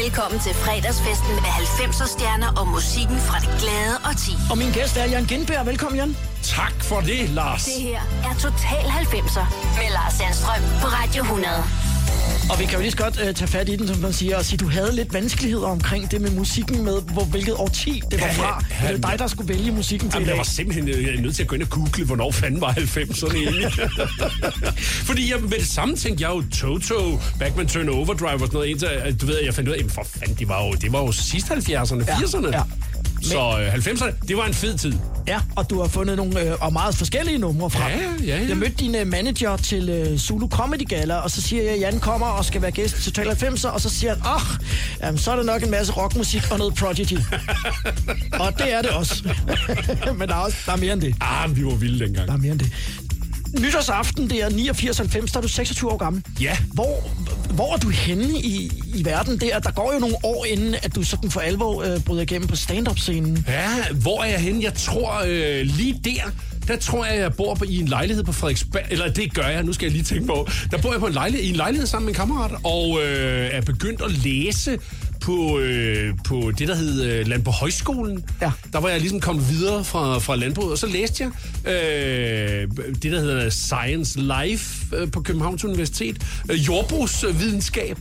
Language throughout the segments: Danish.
Velkommen til fredagsfesten med 90'er stjerner og musikken fra det glade og ti. Og min gæst er Jan Gindberg. Velkommen, Jan. Tak for det, Lars. Det her er Total 90'er med Lars Sandstrøm på Radio 100. Og vi kan jo lige så godt uh, tage fat i den, som man siger, og sige, du havde lidt vanskeligheder omkring det med musikken, med hvor, hvilket årti det var Ja, fra. ja, det er dig, der skulle vælge musikken til Jamen, i jeg var simpelthen øh, nødt til at gå ind og google, hvornår fanden var 90'erne egentlig. Fordi jeg, med det samme tænkte jeg jo Toto, Backman Turn Overdrive og sådan noget, indtil, at du ved, jeg fandt ud af, jamen for fanden, det var jo, det var jo sidste 70'erne, Ja, 80'erne. Ja. Så øh, 90'erne, det var en fed tid. Ja, og du har fundet nogle øh, og meget forskellige numre fra. Ja, ja, ja. Jeg mødte din øh, manager til øh, Zulu Comedy Gala, og så siger jeg, at Jan kommer og skal være gæst til Total 90'er, og så siger han, åh, jamen, så er det nok en masse rockmusik og noget Prodigy. og det er det også. Men der er, også, der er mere end det. Ah, men vi var vilde dengang. Der er mere end det. Nytårsaften, det er 89-90, der er du 26 år gammel. Ja. Hvor, hvor er du henne i, i verden der? Der går jo nogle år inden, at du sådan for alvor øh, bryder igennem på stand-up-scenen. Ja, hvor er jeg henne? Jeg tror øh, lige der, der tror jeg, jeg bor på, i en lejlighed på Frederiksberg. Eller det gør jeg, nu skal jeg lige tænke på. Der bor jeg på en lejlighed, i en lejlighed sammen med en kammerat, og øh, er begyndt at læse på, øh, på det, der hed øh, Landbrug Højskolen. Ja. Der var jeg ligesom kommet videre fra, fra landbruget, og så læste jeg øh, det, der hedder Science Life øh, på Københavns Universitet. Øh, jordbrugsvidenskab.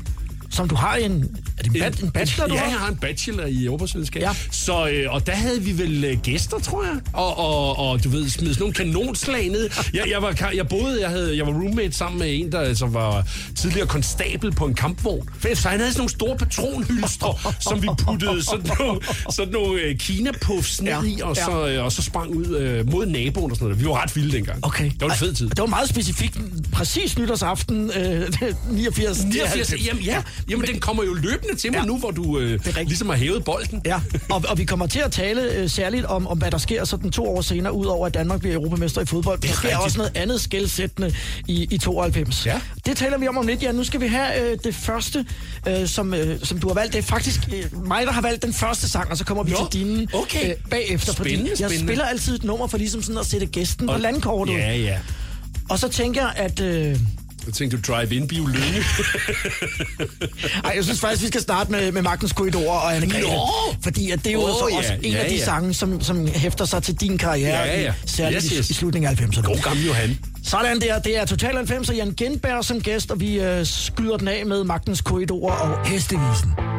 Som du har en, er det en, bat, en bachelor, du ja, har? jeg har en bachelor i jordbrugsvidenskab. Ja. Så, øh, og der havde vi vel øh, gæster, tror jeg. Og, og, og du ved, smed sådan nogle kanonslag ned. Jeg, jeg, var, jeg boede, jeg, havde, jeg var roommate sammen med en, der som var tidligere konstabel på en kampvogn. Så han havde sådan nogle store patronhylstre, som vi puttede sådan nogle, sådan nogle øh, kina-puffs ned Ja, i, og ja. så, øh, og så sprang ud øh, mod naboen og sådan noget. Vi var ret vilde dengang. Okay. Det var en fed tid. Det var meget specifikt. Præcis nytårsaften øh, 89. til 89, 90. jamen, ja, jamen, den kommer jo løbende til mig Ja. nu, hvor du øh, ligesom har hævet bolden. Ja, og, og vi kommer til at tale øh, særligt om, om, hvad der sker sådan to år senere, udover at Danmark bliver europamester i fodbold. Der er sker rigtigt. også noget andet skældsættende i, i 92. Ja. Det taler vi om om lidt. Ja, nu skal vi have øh, det første, øh, som, øh, som du har valgt. Det er faktisk øh, mig, der har valgt den første sang, og så kommer vi Nå, til dine okay. øh, bagefter. fordi Spændende, jeg spændende. spiller altid et nummer for ligesom sådan at sætte gæsten på Og- landkortet. Ja, ja. Og så tænker jeg, at... Øh, Jeg tænkte, du drive-in bio Lønge. Ej, jeg synes faktisk, vi skal starte med, med Magtens Korridor og Anne Grete. Fordi at det er jo Åh, for ja, os en ja, af de ja. sange, som, som hæfter sig til din karriere, Ja, ja. Særligt Yes, yes. i slutningen af 90'erne. God gammel Johan. Sådan der, det er Total 90 og Jan Genberg som gæst, og vi øh, skyder den af med Magtens Korridor og Hestevisen.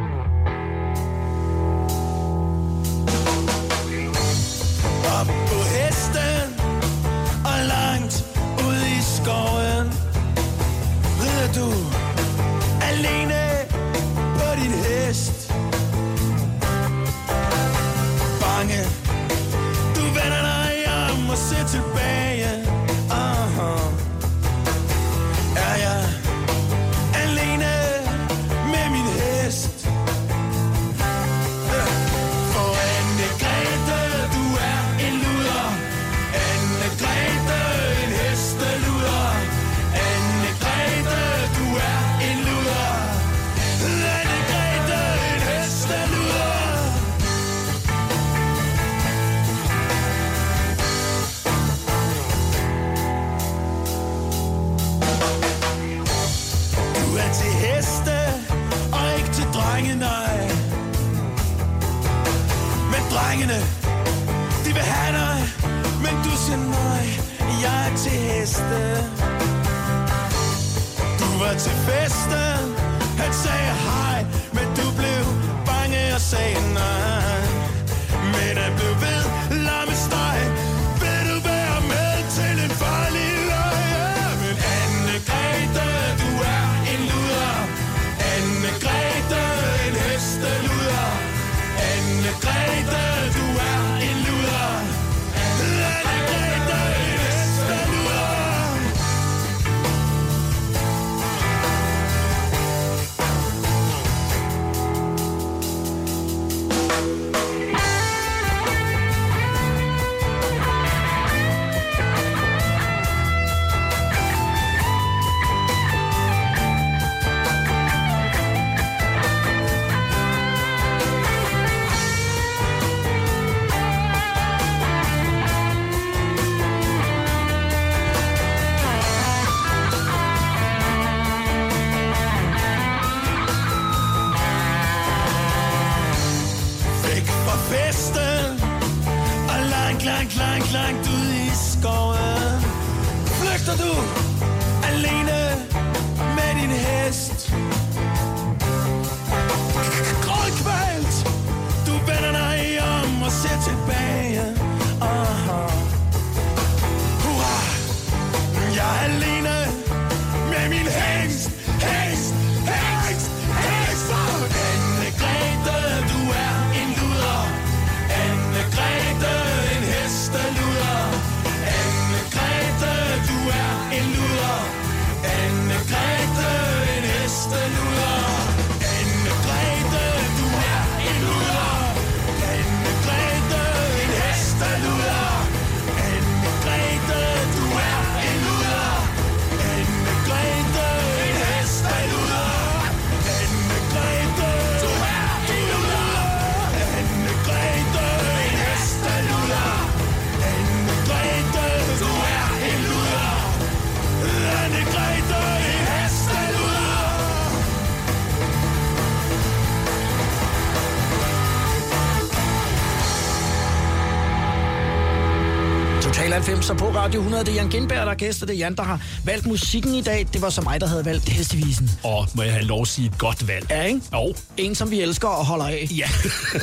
95, på Radio 100. Det er Jan Genberg, der er gæst, og det er Jan, der har valgt musikken i dag. Det var så mig, der havde valgt hestevisen. Og må jeg have lov at sige et godt valg? Ja, ikke? Jo. En, som vi elsker og holder af. Ja.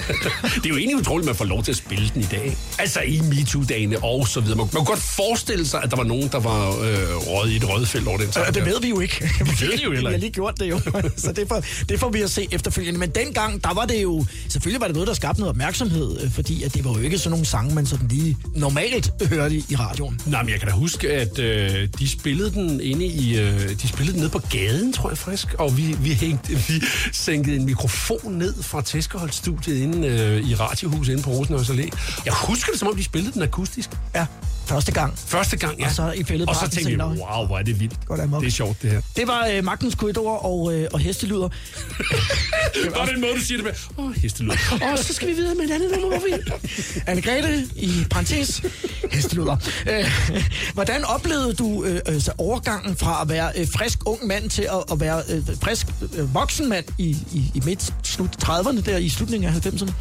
det er jo egentlig utroligt, at man får lov til at spille den i dag. Altså i MeToo-dagene og så videre. Man, man kunne godt forestille sig, at der var nogen, der var øh, røget i et rødfelt over den sang. det ved vi jo ikke. Vi ved det jo heller Vi har ikke. lige gjort det jo. Så det får, det får vi at se efterfølgende. Men dengang, der var det jo... Selvfølgelig var det noget, der skabte noget opmærksomhed, øh, fordi at det var jo ikke sådan nogle sange, man sådan lige normalt hørte i, radioen. Nej, men jeg kan da huske, at øh, de spillede den inde i... Øh, de spillede den nede på gaden, tror jeg faktisk. Og vi, vi, hængte, vi sænkede en mikrofon ned fra Tæskeholdt-studiet inde øh, i Radiohuset inde på Rosenhøjs Allé. Jeg husker det, som om de spillede den akustisk. Ja, første gang. Første gang, ja. Og så i fældet Og så tænkte jeg, wow, hvor er det vildt. Godt amok. Det er sjovt, det her. Det var øh, Magtens Korridor og, øh, og hestelyder. Det var den måde, du siger det med. Åh, oh, hestelyd. Og så skal vi videre med et andet nummer, hvor vi... Anne-Grethe, i parentes, hestelyder. Øh, hvordan oplevede du øh, altså overgangen fra at være øh, frisk ung mand til at, at være øh, frisk øh, voksen mand i, i, i midt slut 30'erne, der i slutningen af 90'erne?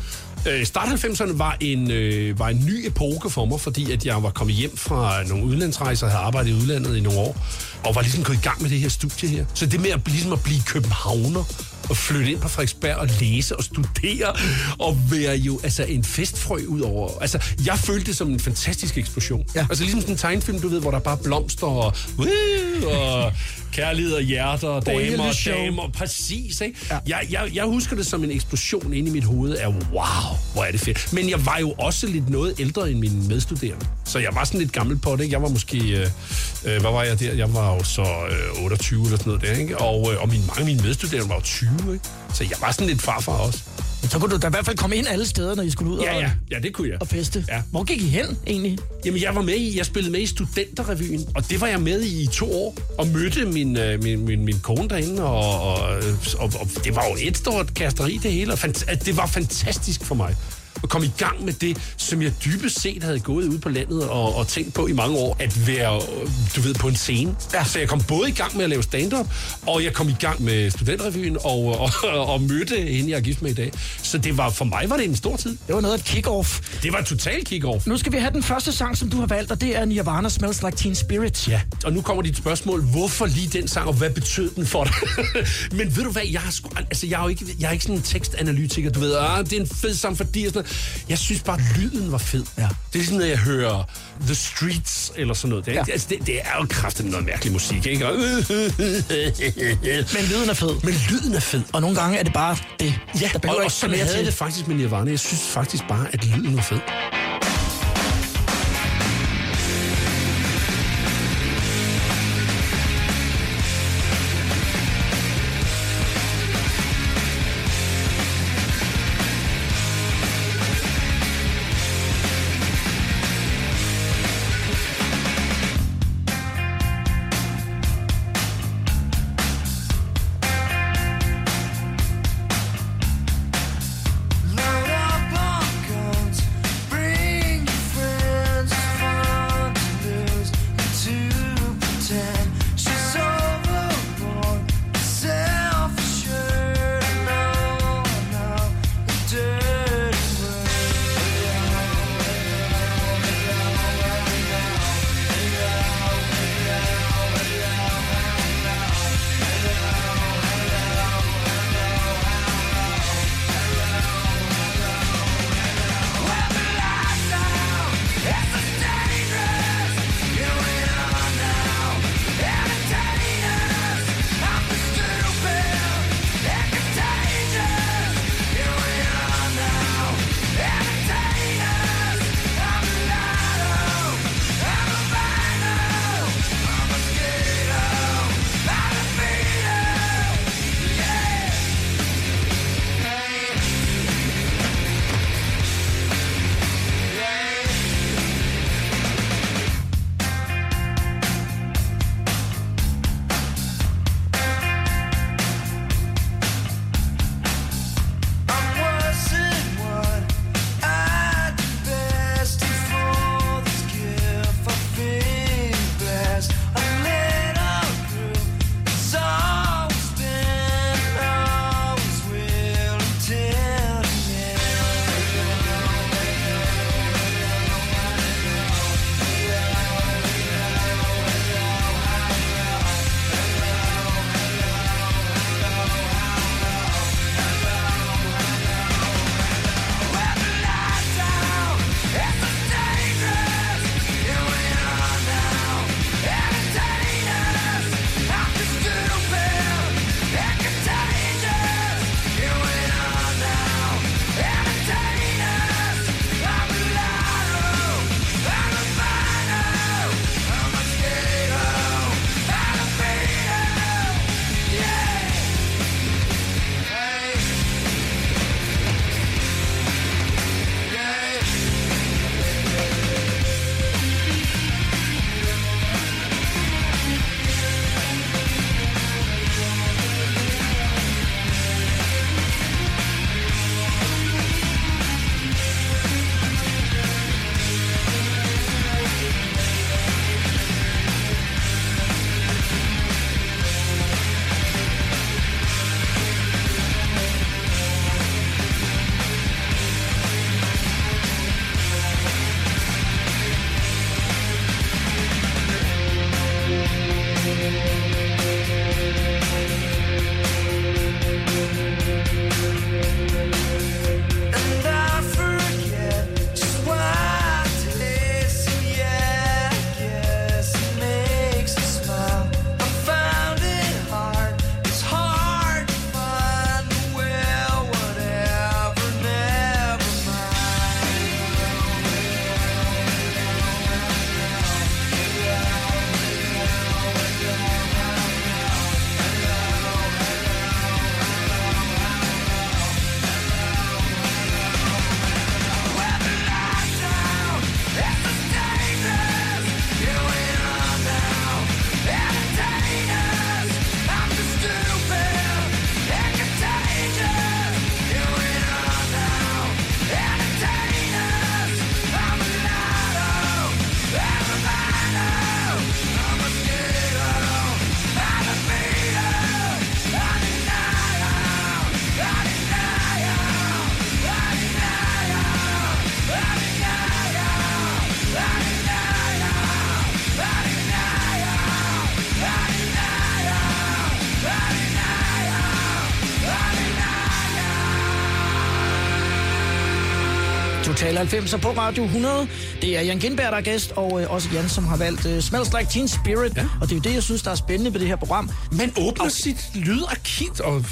Øh, start 90'erne var en, øh, var en ny epoke for mig, fordi at jeg var kommet hjem fra nogle udlandsrejser, havde arbejdet i udlandet i nogle år, og var ligesom gået i gang med det her studie her. Så det med at, ligesom at blive københavner, og flytte ind på Frederiksberg og læse og studere, og være jo altså en festfrø ud over. Altså, jeg følte det som en fantastisk eksplosion. Ja. Altså ligesom sådan en tegnfilm, du ved, hvor der bare er blomster og, og kærlighed og hjerter og damer og damer. Præcis, ikke? Ja. Jeg, jeg, jeg husker det som en eksplosion inde i mit hoved af, wow, hvor er det fedt. Men jeg var jo også lidt noget ældre end mine medstuderende. Så jeg var sådan lidt gammel på det, ikke? Jeg var måske, øh, øh, hvad var jeg der? Jeg var jo så øh, 28 eller sådan noget der, ikke? Og, øh, og mine, mange af mine medstuderende var jo 20, ikke? Så jeg var sådan lidt farfar også. Så kunne du da i hvert fald komme ind alle steder, når I skulle ud Ja, og, ja, ja, det kunne jeg. og feste. Ja. Hvor gik I hen egentlig? Jamen, jeg var med i, jeg spillede med i Studenterrevyen, og det var jeg med i i to år, og mødte min, øh, min, min, min kone derinde, og, og, og, og det var jo et stort kasteri det hele, og fant- at det var fantastisk for mig komme i gang med det, som jeg dybest set havde gået ud på landet og, og tænkt på i mange år, at være, du ved, på en scene. Ja. Så jeg kom både i gang med at lave stand-up, og jeg kom i gang med Studenterrevyen, og, og, og mødte hende, jeg er gift med i dag. Så det var, for mig var det en stor tid. Det var noget af et kick-off. Det var total kick-off. Nu skal vi have den første sang, som du har valgt, og det er Nirvana Smells Like Teen Spirit. Ja, og nu kommer dit spørgsmål. Hvorfor lige den sang, og hvad betød den for dig? Men ved du hvad, jeg, har sgu, altså, jeg, er jo ikke, jeg er ikke sådan en tekstanalytiker, du ved, ah, det er en fed sang fordi, og sådan. Jeg synes bare, at lyden var fed. Ja. Det er ligesom, når jeg hører The Streets, eller sådan noget. Det, er, Ja. altså, det, det er jo kraftigt noget mærkelig musik, ikke? Og- Men lyden er fed. Men lyden er fed. Og nogle gange er det bare det. Ja, der og, og sådan havde det faktisk med Nirvana. Jeg synes faktisk bare, at lyden var fed. Total 90 på Radio 100. Det er Jan Gindberg, der er gæst, og øh, også Jan, som har valgt øh, Smells Like Teen Spirit. Ja. Og det er jo det, jeg synes, der er spændende ved det her program. Man åbner og... sit lydarkiv, og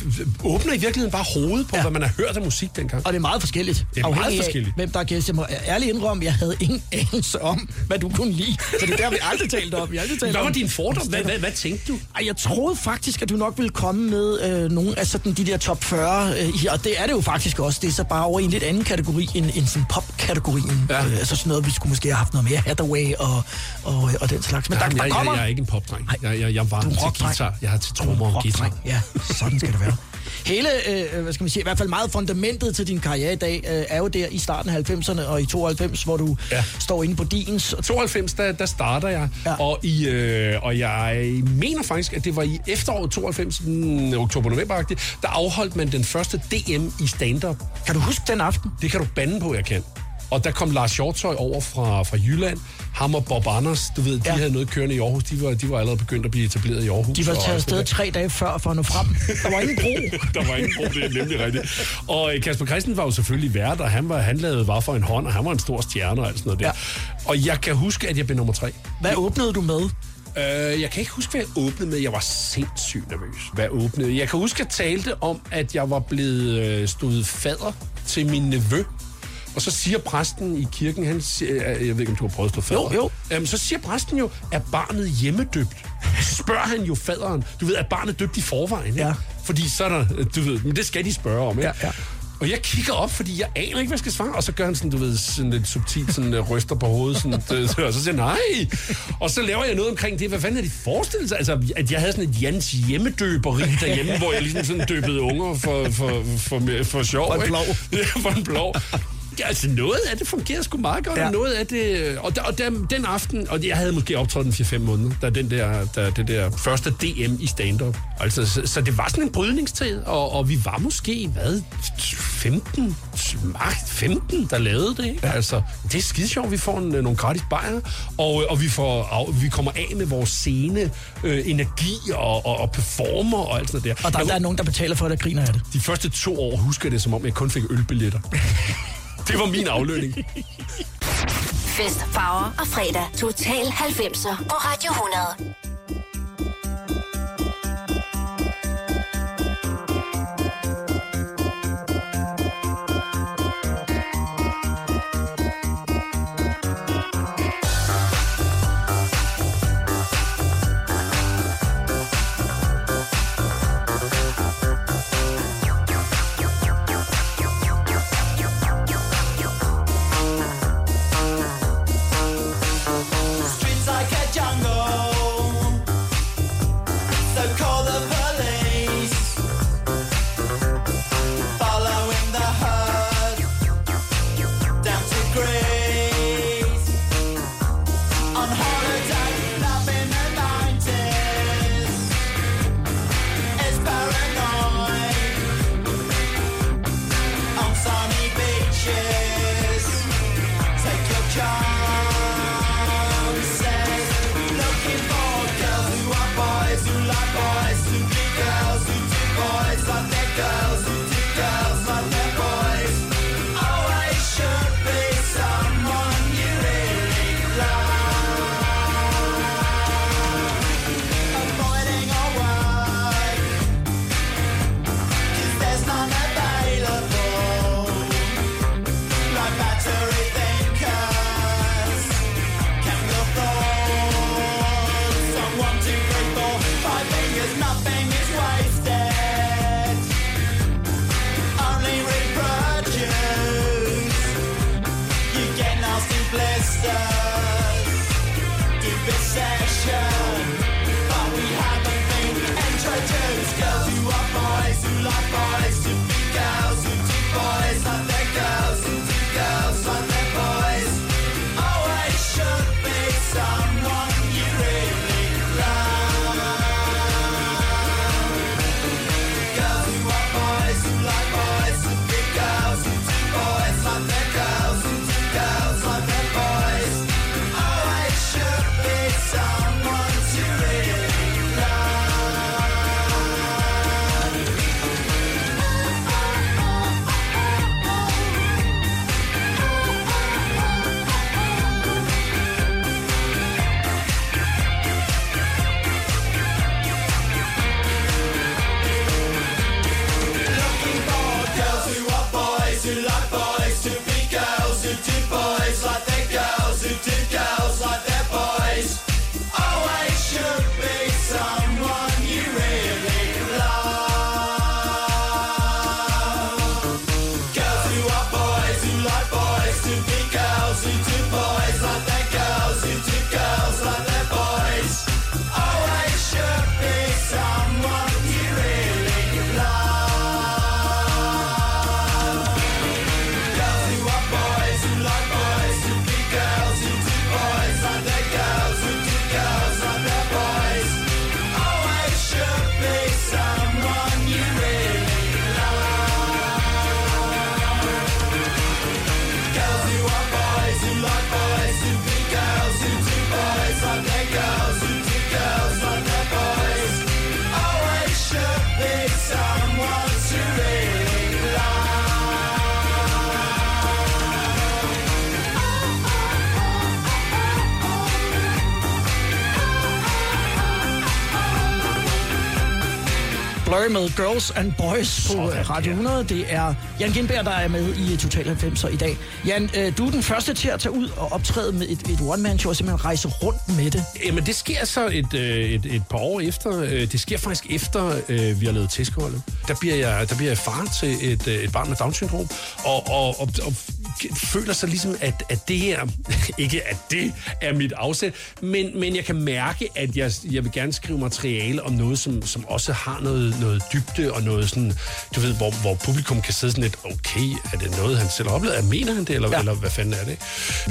åbner i virkeligheden bare hovedet på, ja. hvad man har hørt af musik dengang. Og det er meget forskelligt. Det er meget forskelligt. Af, hvem der er gæst. Jeg må ærligt indrømme, jeg havde ingen anelse om, hvad du kunne lide. Så det der har vi aldrig talt om. Vi aldrig talt hvad var om. din fordom? Hvad, hvad, hvad tænkte du? Ej, jeg troede faktisk, at du nok ville komme med øh, nogle af sådan, de der top 40 øh, og det er det jo faktisk også. Det er så bare over i en lidt anden kategori end, end sådan pop-kategorien. Ja. Øh, altså sådan noget, vi skulle måske have haft noget mere Hathaway og, og, og den slags. Men der, der, der kommer... jeg, jeg er ikke en popdreng. Jeg, jeg, jeg var til guitar. Jeg har til trommer og guitar. Ja, sådan skal det være. Hele, øh, hvad skal man sige, i hvert fald meget fundamentet til din karriere i dag, øh, er jo der i starten af 90'erne og i 92, hvor du ja. står inde på Dins. 92, der, der starter jeg, ja. og, i, øh, og jeg mener faktisk, at det var i efteråret 92, mm, oktober-november, der afholdt man den første DM i stand-up. Kan du huske den aften? Det kan du bande på, jeg kan. Og der kom Lars Hjortøj over fra, fra Jylland. Ham og Bob Anders, du ved, de ja. havde noget kørende i Aarhus. De var, de var allerede begyndt at blive etableret i Aarhus. De var taget afsted tre dage før for at nå frem. Der var ingen bro. der var ingen bro, det er nemlig rigtigt. Og øh, Kasper Christen var jo selvfølgelig vært, og han, var, han lavede var for en hånd, og han var en stor stjerne og alt sådan noget der. Ja. Og jeg kan huske, at jeg blev nummer tre. Hvad åbnede du med? Uh, jeg kan ikke huske, hvad jeg åbnede med. Jeg var sindssygt nervøs, hvad åbnede. Jeg kan huske, at jeg talte om, at jeg var blevet øh, stået fader til min nevø. Og så siger præsten i kirken, han siger, jeg ved ikke, om du har prøvet at stå fader. Jo, jo. Jamen, så siger præsten jo, er barnet hjemmedøbt? Spørger han jo faderen. Du ved, er barnet døbt i forvejen? Ikke? Ja. Fordi så er der, du ved, men det skal de spørge om, ikke? Ja, ja. Og jeg kigger op, fordi jeg aner ikke, hvad jeg skal svare. Og så gør han sådan, du ved, sådan lidt subtilt, sådan uh, ryster på hovedet. Sådan, uh, og så siger nej. Og så laver jeg noget omkring det. Hvad fanden er de forestillet sig? Altså, at jeg havde sådan et Jans hjemmedøberi derhjemme, hvor jeg ligesom sådan døbede unger for, for, for, for, for sjov. For en blå. Ja, for en blå. Altså noget af det fungerer sgu meget godt, ja. og noget af det... Og, der, og der, den aften, og jeg havde måske optrådt den 4-5 måneder, da den der, da, det der første DM i stand-up. Altså, så, så, det var sådan en brydningstid, og, og vi var måske, hvad, 15, magt 15, der lavede det. Ikke? Ja. Altså, det er skide sjovt, vi får en, nogle gratis bajer, og, og vi, får, af, vi kommer af med vores scene, øh, energi og, og, og performer og alt sådan der. Og der, der er nogen, der betaler for det og griner af det. De første to år husker jeg det, som om jeg kun fik ølbilletter. Det var min aflønning. Fest, farver og fredag. Total 90'er på Radio 100. nice to be. Blur med Girls and Boys på Sådan, øh, Radio ja. 100. Det er Jan Gindberg, der er med i Total 90'er i dag. Jan, øh, du er den første til at tage ud og optræde med et, et one-man-show og simpelthen rejse rundt med det. Jamen, det sker så et, øh, et, et par år efter. Det sker faktisk efter, øh, vi har lavet tæskeholdet. Der bliver jeg, der bliver jeg far til et, et barn med Down-syndrom, og, og, og, og føler så ligesom, at, at det her, ikke at det er mit afsæt, men, men jeg kan mærke, at jeg, jeg vil gerne skrive materiale om noget, som, som også har noget, noget dybde, og noget sådan, du ved, hvor, hvor publikum kan sidde sådan lidt, okay, er det noget, han selv har oplevet? Mener han det, eller, ja. Eller hvad fanden er det?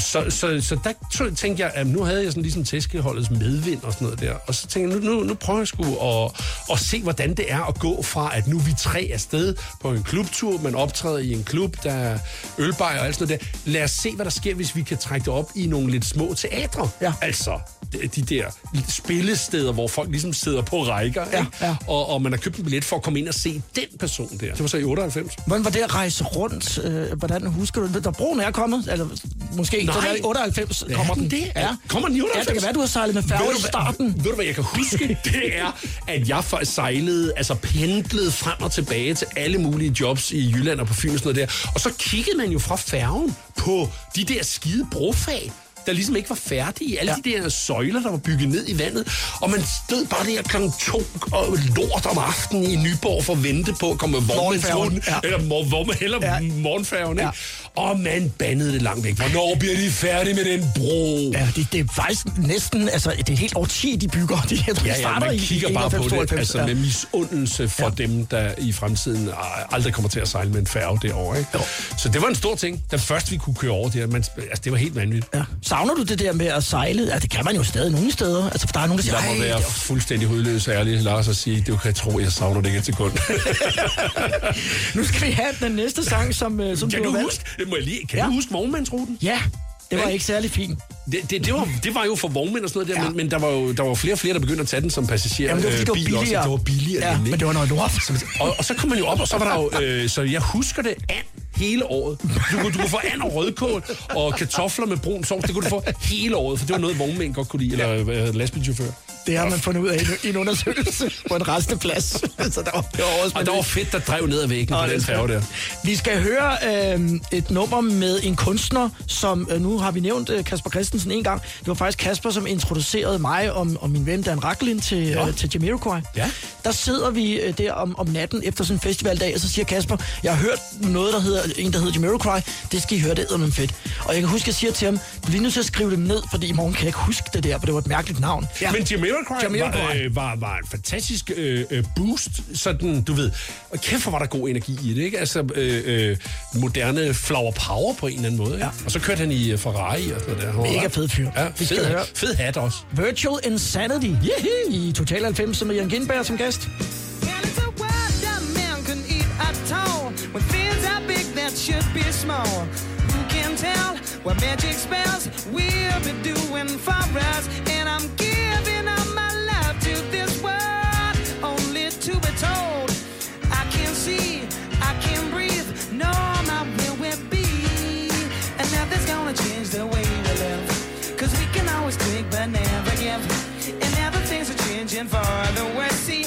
Så, så, så der tænkte jeg, at nu havde jeg sådan ligesom tæskeholdets medvind og sådan noget der, og så tænkte jeg, nu, nu, nu prøver jeg sgu at, at se, hvordan det er at gå fra, at nu er vi tre afsted på en klubtur, man optræder i en klub, der er ølbajer og alt sådan noget der. Lad os se, hvad der sker, hvis vi kan trække det op i nogle lidt små teatre. Ja. Altså, de- de der spillesteder, hvor folk ligesom sidder på rækker, Ja, ikke? ja. Og, og man har købt en billet for at komme ind og se den person der. Det var så i 98. Hvordan var det at rejse rundt? Øh, hvordan husker du det? Da broen er kommet? Eller måske Nej. er i 98 kommer er den. det? Kommer den i 98? Ja, det kan være, du har sejlet med færge i starten. Ved du, hvad jeg kan huske? Det er, at jeg sejlede, altså pendlede frem og tilbage til alle mulige jobs i Jylland og på Fyn og sådan noget der. Og så kiggede man jo fra færgen på de der skide brofag der ligesom ikke var færdige. Alle ja. De der søjler, der var bygget ned i vandet. Og man stod bare der klokken to og lort om aftenen i Nyborg for at vente på at komme med vognmandsruten. Morgenfærgen, ja. Eller, hvor man, eller. Ja. morgenfærgen, ikke? Ja. Og man bandede det langt væk. Hvornår bliver de færdige med den bro? Ja, det, det er faktisk næsten, altså det er et helt årti, de bygger. De, Ja, de ja, starter man i kigger bare 91, på det 92, altså ja. med misundelse for ja. dem, der i fremtiden aldrig kommer til at sejle med en færge derovre. Ikke? Jo. Så det var en stor ting, da først vi kunne køre over det. Men, altså, det var helt vanvittigt. Ja. Savner du det der med at sejle? Ja, det kan man jo stadig nogle steder. Altså, for der er nogen, der siger, Jeg må "Ej, være fuldstændig hudløs ærlig, Lars, og sige, du kan tro, jeg savner det ikke et sekund. Nu skal vi have den næste sang, som, øh, som kan du du har valgt. huske, må jeg lige, kan Ja. du huske vognmandsruten? Ja, det var Ja. ikke særlig fint. Det, det, det, var, det var jo for vognmænd og sådan noget der, Ja. men, men der var jo der var flere og flere, der begyndte at tage den som passager. Jamen, det var, fordi øh, det var bil billigere. Også. Det var billigere. Ja, nemlig, men det var noget lort. Og, og så kom man jo op, og så var der jo... Øh, så jeg husker det an hele året. Du, kunne- du kunne få and og rødkål og kartofler med brun sovs. Det kunne du få hele året, for det var noget, vognmænd godt kunne lide, eller øh, lastbilchauffør. Det har man fundet ud af i en undersøgelse på en resteplads. så der var, det var også Og der var fedt, der drev ned ad væggen Nå, på det den færge der. Vi skal høre øh, et nummer med en kunstner, som øh, nu har vi nævnt øh, Kasper Christensen en gang. Det var faktisk Kasper, som introducerede mig og, og min ven Dan Racklin til, Ja. øh, til Jamiroquai. Ja. Der sidder vi øh, der om, om natten efter sådan en festivaldag, og så siger Kasper, jeg har hørt noget, der hedder, en der hedder Jamiroquai. Det skal I høre, det er fedt. Og jeg kan huske, at jeg siger til ham, du er nødt til at skrive det ned, fordi i morgen kan jeg ikke huske det der, for det var et mærkeligt navn. Ja. Men Jamiroquai Jamiroquai. var, øh, var, var en fantastisk øh, øh, boost. Sådan, du ved, og kæft, hvor var der god energi i det, ikke? Altså, øh, øh, moderne flower power på en eller anden måde, ikke? Ja. Og så kørte han i øh, Ferrari og sådan noget der. Var Mega fed fyr. Ja, Vi skal fed, høre. fed hat også. Virtual Insanity i Total 90 med Jan Gindberg som gæst. Should be small. Who can tell what magic spells we'll be doing for us? And I'm giving up my never give. And now the things are changing for the worse. See,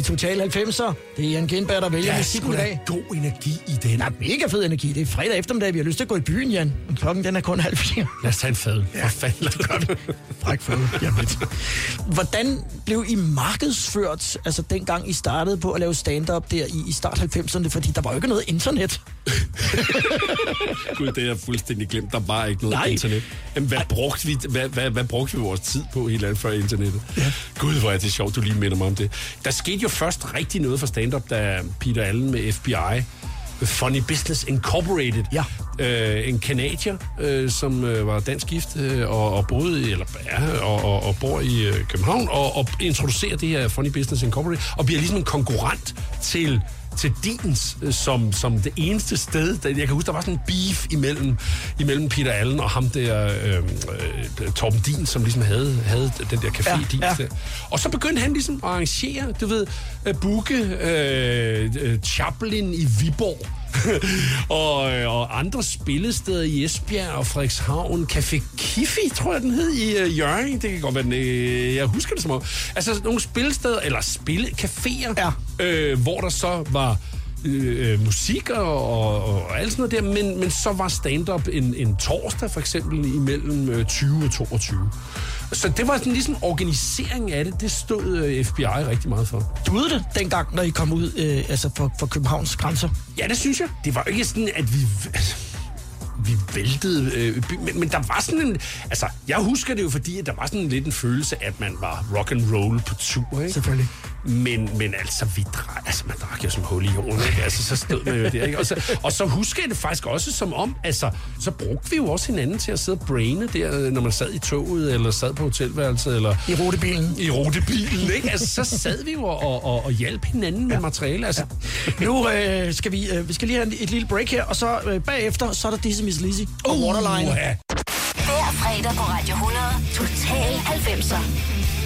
i Total 90'er. Det er Jan Gindberg, der vælger sgu i da dag. god energi i den. Der er mega fed energi. Det er fredag eftermiddag. Vi har lyst til at gå i byen, Jan. Men klokken den er kun halv fire. Lad os tage en fad. Ja, for fanden. Det gør vi. Fræk fad. Jamen. Hvordan blev I markedsført, altså dengang I startede på at lave stand-up der i, i start 90'erne? Fordi der var jo ikke noget internet. Gud, det er jeg fuldstændig glemt. Der var ikke noget Nej. internet. Jamen, hvad brugte, vi, hvad, hvad, hvad brugte vi vores tid på helt andet før internettet? Ja. Gud, hvor er det sjovt, du lige minder mig om det. Der skete jo først rigtig noget for stand-up, da Peter Allen med FBI Funny Business Incorporated. Ja. Øh, en kanadier, øh, som øh, var dansk gift øh, og, og boede eller, ja, og, og, og bor i øh, København, og, og introducerer det her Funny Business Incorporated, og bliver ligesom en konkurrent til til Dins, øh, som, som det eneste sted. Der, jeg kan huske, der var sådan en beef imellem, imellem Peter Allen og ham der, øh, øh, Torben Din, som ligesom havde, havde den der café Ja, Dins ja. der. Og så begyndte han ligesom at arrangere, du ved, øh, booke øh, øh, Chaplin i Viborg. og, øh, og andre spillesteder i Esbjerg og Frederikshavn. Café Kiffi, tror jeg, den hed i øh, Jørgen. Det kan godt være, den, øh, jeg husker det som om. Altså nogle spillesteder, eller spille, caféer, Ja. øh, hvor der så var øh, øh, musik og, og, og alt sådan noget der, men, men så var stand-up en, en torsdag for eksempel imellem øh, 20 og 22. Så det var sådan ligesom organisering af det, det stod øh, FBI rigtig meget for. Du det dengang, når I kom ud øh, altså for, for Københavns grænser? Ja, det synes jeg. Det var ikke sådan, at vi... Altså, vi væltede øh, by, men, men der var sådan en... Altså, jeg husker det jo, fordi at der var sådan lidt en følelse, at man var rock and roll på tur, ikke? Selvfølgelig. Men, men altså, vi drak, altså, man drak jo som hul i jorden, ikke? Altså, så stod man jo der, ikke? Og så, og så husker jeg det faktisk også som om, altså, så brugte vi jo også hinanden til at sidde og braine der, når man sad i toget, eller sad på hotelværelset, eller I rutebilen? i rutebilen, ikke? Altså, så sad vi jo og, og, og hjalp hinanden med materiale, altså. Nu øh, skal vi, øh, vi skal lige have et, lille break her, og så øh, bagefter, så er der Dizzy Miss Lizzy og Waterline. ja. Hver fredag på Radio 100. Total 90'er.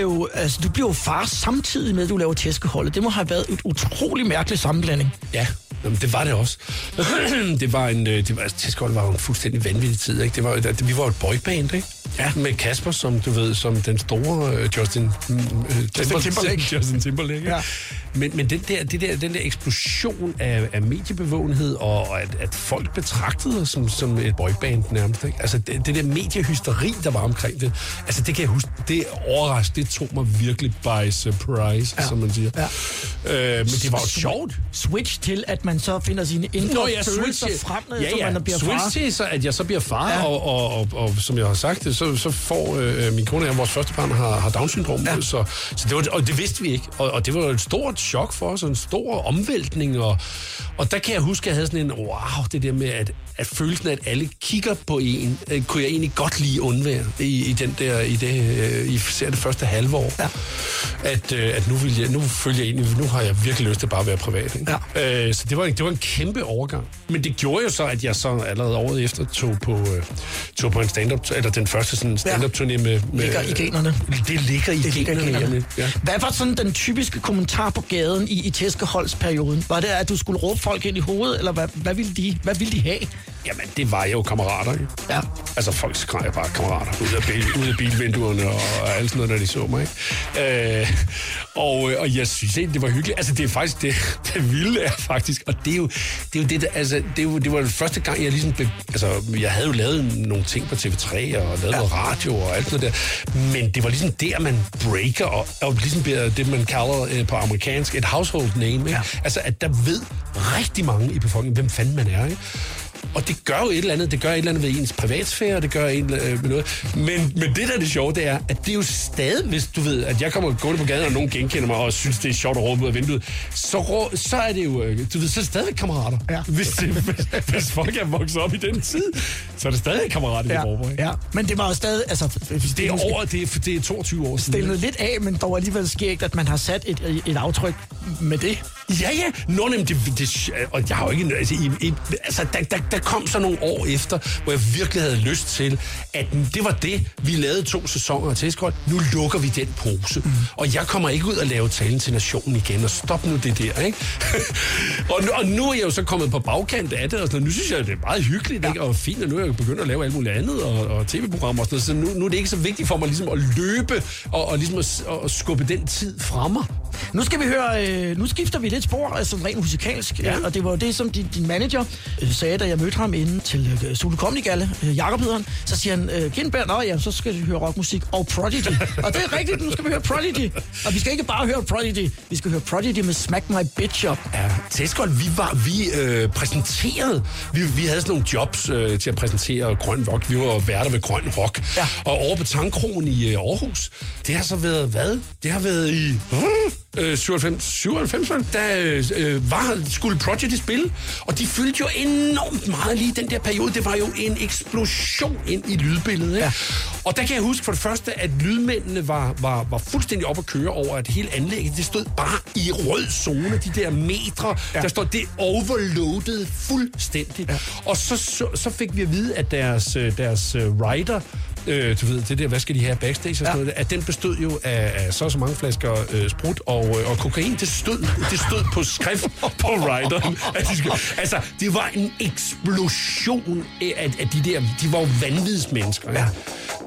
Jo, altså, du bliver jo far samtidig med, at du laver tæskeholdet. Det må have været et utrolig mærkelig sammenblanding. Ja, Jamen, det var det også. det var en, øh, det var, altså, var jo en fuldstændig vanvittig tid, ikke? Det var, det, vi var jo et boyband, ikke? Ja. Med Kasper, som du ved, som den store uh, Justin, uh, Justin Timberlake. Justin Timberlake ja. Men, men den, der, det der, den der eksplosion af, af mediebevågenhed, og, og at, at folk betragtede os som, som et boyband nærmest, ikke? Altså det, det der mediehysteri, der var omkring det, altså det kan jeg huske, det overraskede, det tog mig virkelig by surprise, ja. som man siger. Ja. Øh, men det var jo sjovt. Switch til, at man så finder sine indre Nå, ja, følelser switch, frem, ja, ja. man bliver switch far. til, så at jeg så bliver far, ja. og, og, og, og, som jeg har sagt, så, så får øh, min kone og vores første barn har, har Down-syndrom, ja. så, så det var, og det vidste vi ikke, og, og det var et stort chok for os, en stor omvæltning, og, og der kan jeg huske, at jeg havde sådan en, wow, det der med, at, at følelsen af, at alle kigger på en, øh, kunne jeg egentlig godt lige undvære i, i den der, i det, øh, i det første halve år. Ja. At, øh, at nu, vil jeg, nu følger jeg egentlig, nu har jeg virkelig lyst til bare at være privat. Ikke? Ja. Øh, så det var, en, det var en kæmpe overgang. Men det gjorde jo så, at jeg så allerede året efter tog på, øh, tog på en stand-up, eller den første sådan stand-up turné med, med... Ligger i generne. Det ligger i det generne. Ligger i generne. Ja. Hvad var sådan den typiske kommentar på gaden i, i tæskeholdsperioden? Var det, at du skulle råbe folk ind i hovedet, eller hvad, hvad, ville, de, hvad ville de have? Jamen, det var jo kammerater, ikke? Ja. Altså, folk skreg bare kammerater ud af, bil, ud af bilvinduerne og, og alt sådan noget, når de så mig, ikke? Øh, og, øh, og jeg synes egentlig, det var hyggeligt. Altså, det er faktisk, det, det vilde er faktisk, og det er jo det, er jo det der, altså, det, er jo, det var den første gang, jeg ligesom, blev, altså, jeg havde jo lavet nogle ting på TV3 og lavet ja. noget radio og alt noget der, men det var ligesom der, man breaker, og, og ligesom bliver det, man kalder øh, på amerikansk et household name, ikke? Ja. Altså, at der ved rigtig mange i befolkningen, hvem fanden man er, ikke? Og det gør jo et eller andet. Det gør et eller andet ved ens privatsfære, det gør en, øh, med noget. Men, men det, der er det sjove, det er, at det er jo stadig, hvis du ved, at jeg kommer gående på gaden, og nogen genkender mig og synes, det er sjovt at råbe ud af vinduet, så, rå, så er det jo, øh, du ved, så er det stadig kammerater. Ja. Hvis, det, hvis, hvis, folk er vokset op i den tid, så er det stadig kammerater, ja. vi råber. Ja, men det var jo stadig, altså... Det er over, det er, det er 22 år siden. Stillet lidt af, men dog alligevel skægt, at man har sat et, et aftryk med det. Ja, ja. Nå, jamen, det, det, og jeg har jo ikke... Altså, i, i, altså der, der, der kom så nogle år efter, hvor jeg virkelig havde lyst til, at det var det. Vi lavede to sæsoner af Tæskold. Nu lukker vi den pose. Mm. Og jeg kommer ikke ud og lave talen til nationen igen, og stop nu det der, ikke? og, nu, og nu er jeg jo så kommet på bagkant af det, og sådan, nu synes jeg, det er meget hyggeligt, ja. ikke? Og fint, og nu er jeg begyndt at lave alt muligt andet, og, og tv-programmer og sådan noget, så nu, nu er det ikke så vigtigt for mig ligesom at løbe, og, og ligesom at, at skubbe den tid fra mig. Nu skal vi høre, øh, nu skifter vi lidt spor, altså rent musikalsk, ja. og det var jo det, som din, din manager øh, sagde, da jeg mødte ham inde til øh, Zulu Comedy Galle, øh, Jakob hedder han, så siger han, øh, Kindberg, nå ja, så skal vi høre rockmusik og Prodigy. og det er rigtigt, nu skal vi høre Prodigy. Og vi skal ikke bare høre Prodigy, vi skal høre Prodigy med Smack My Bitch Up. Ja, Tæskold, vi var, vi øh, præsenteret, vi, vi havde sådan nogle jobs øh, til at præsentere grøn rock, vi var værter ved grøn rock. Ja. Og over på Tankronen i øh, Aarhus, det har så været hvad? Det har været i... Øh, 97, 97 der øh, var, skulle Project spille, og de fyldte jo enormt meget lige den der periode. Det var jo en eksplosion ind i lydbilledet. Ikke? Ja. Og der kan jeg huske for det første, at lydmændene var, var, var fuldstændig op at køre over, at hele anlægget, det stod bare i rød zone, de der metre, ja. der stod det overloadet fuldstændig. Ja. Og så, så, så fik vi at vide, at deres, øh, deres øh, rider, øh, du ved, det der, hvad skal de have backstage og sådan ja. noget, at den bestod jo af, af så og så mange flasker øh, sprut og, øh, og kokain. Det stod, det stod på skrift på rideren. At de skulle, altså, det var en eksplosion af, af de der, de var jo vanvidsmennesker. Ja.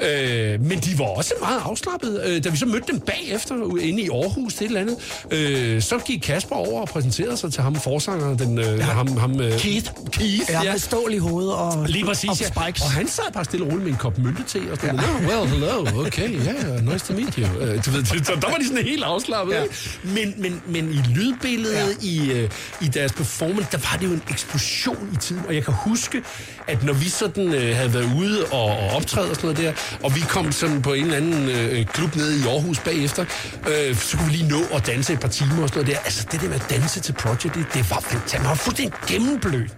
Øh, men de var også meget afslappet. Øh, da vi så mødte dem bagefter inde i Aarhus, det eller andet, øh, så gik Kasper over og præsenterede sig til ham, forsangeren, den, øh, ja. ham, ham, øh, Keith. Keith, ja. ja. Med stål i hovedet og, Lige præcis, og spikes. Ja. Og han sad bare stille og roligt med en kop mynte til, og sådan, ja. oh, well, hello, okay, yeah, nice to meet you. Uh, du ved, så der var de sådan helt afslappet. Ja. Men, men, men i lydbilledet, ja. i, uh, i deres performance, der var det jo en eksplosion i tiden. Og jeg kan huske, at når vi sådan uh, havde været ude og, og optræde og sådan noget der, og vi kom sådan på en eller anden uh, klub nede i Aarhus bagefter, uh, så kunne vi lige nå at danse et par timer og sådan noget der. Altså det der med at danse til Project, det, det var fantastisk. Man var fuldstændig gennemblødt.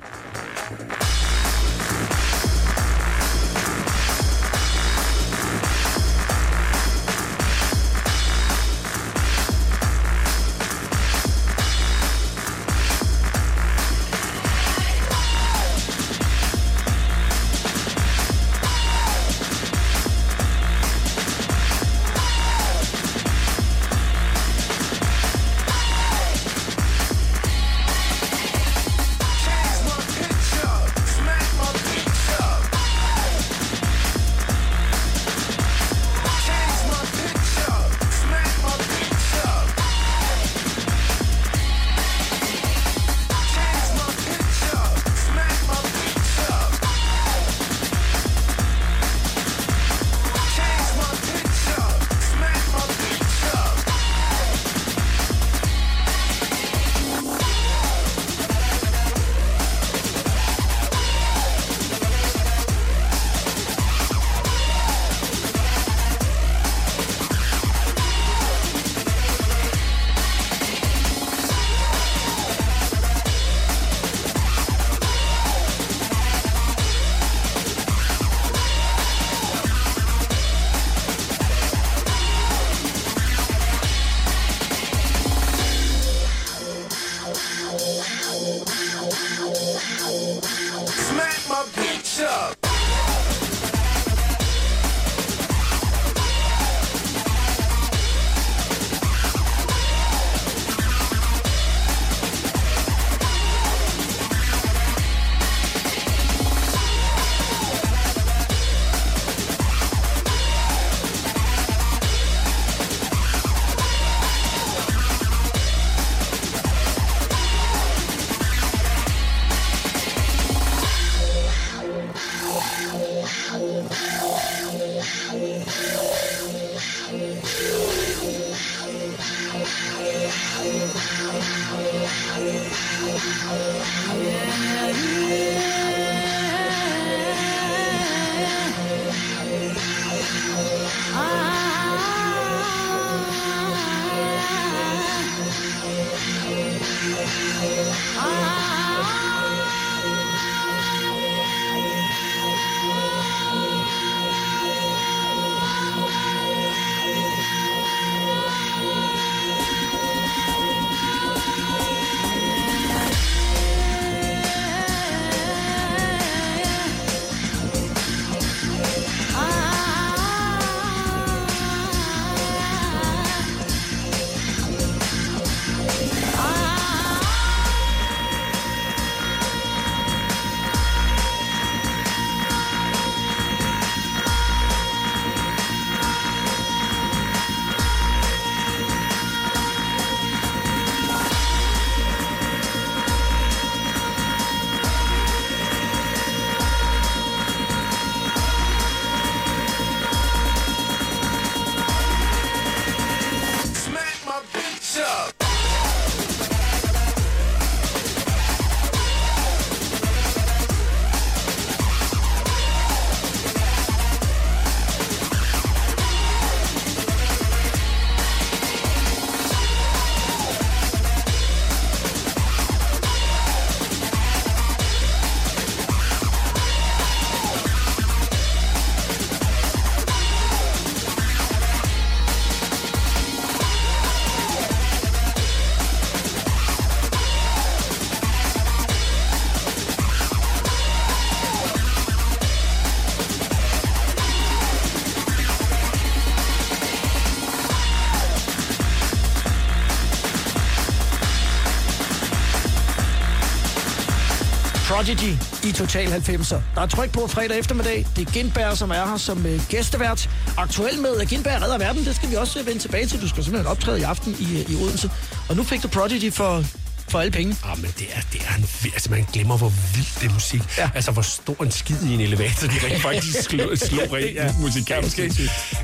Prodigy i Total 90'er. Der er tryk på fredag eftermiddag. Det er Gindberg, som er her som øh, gæstevært. Aktuel med at Gindberg redder verden, det skal vi også øh, vende tilbage til. Du skal simpelthen optræde i aften i, øh, i Odense. Og nu fik du Prodigy for, for alle penge. Ah, men det er, det er en, vild- altså man glemmer, hvor vildt det er musik. Ja. Altså, hvor stor en skid i en elevator, de rent faktisk slog, slog rent Ja. musikalsk.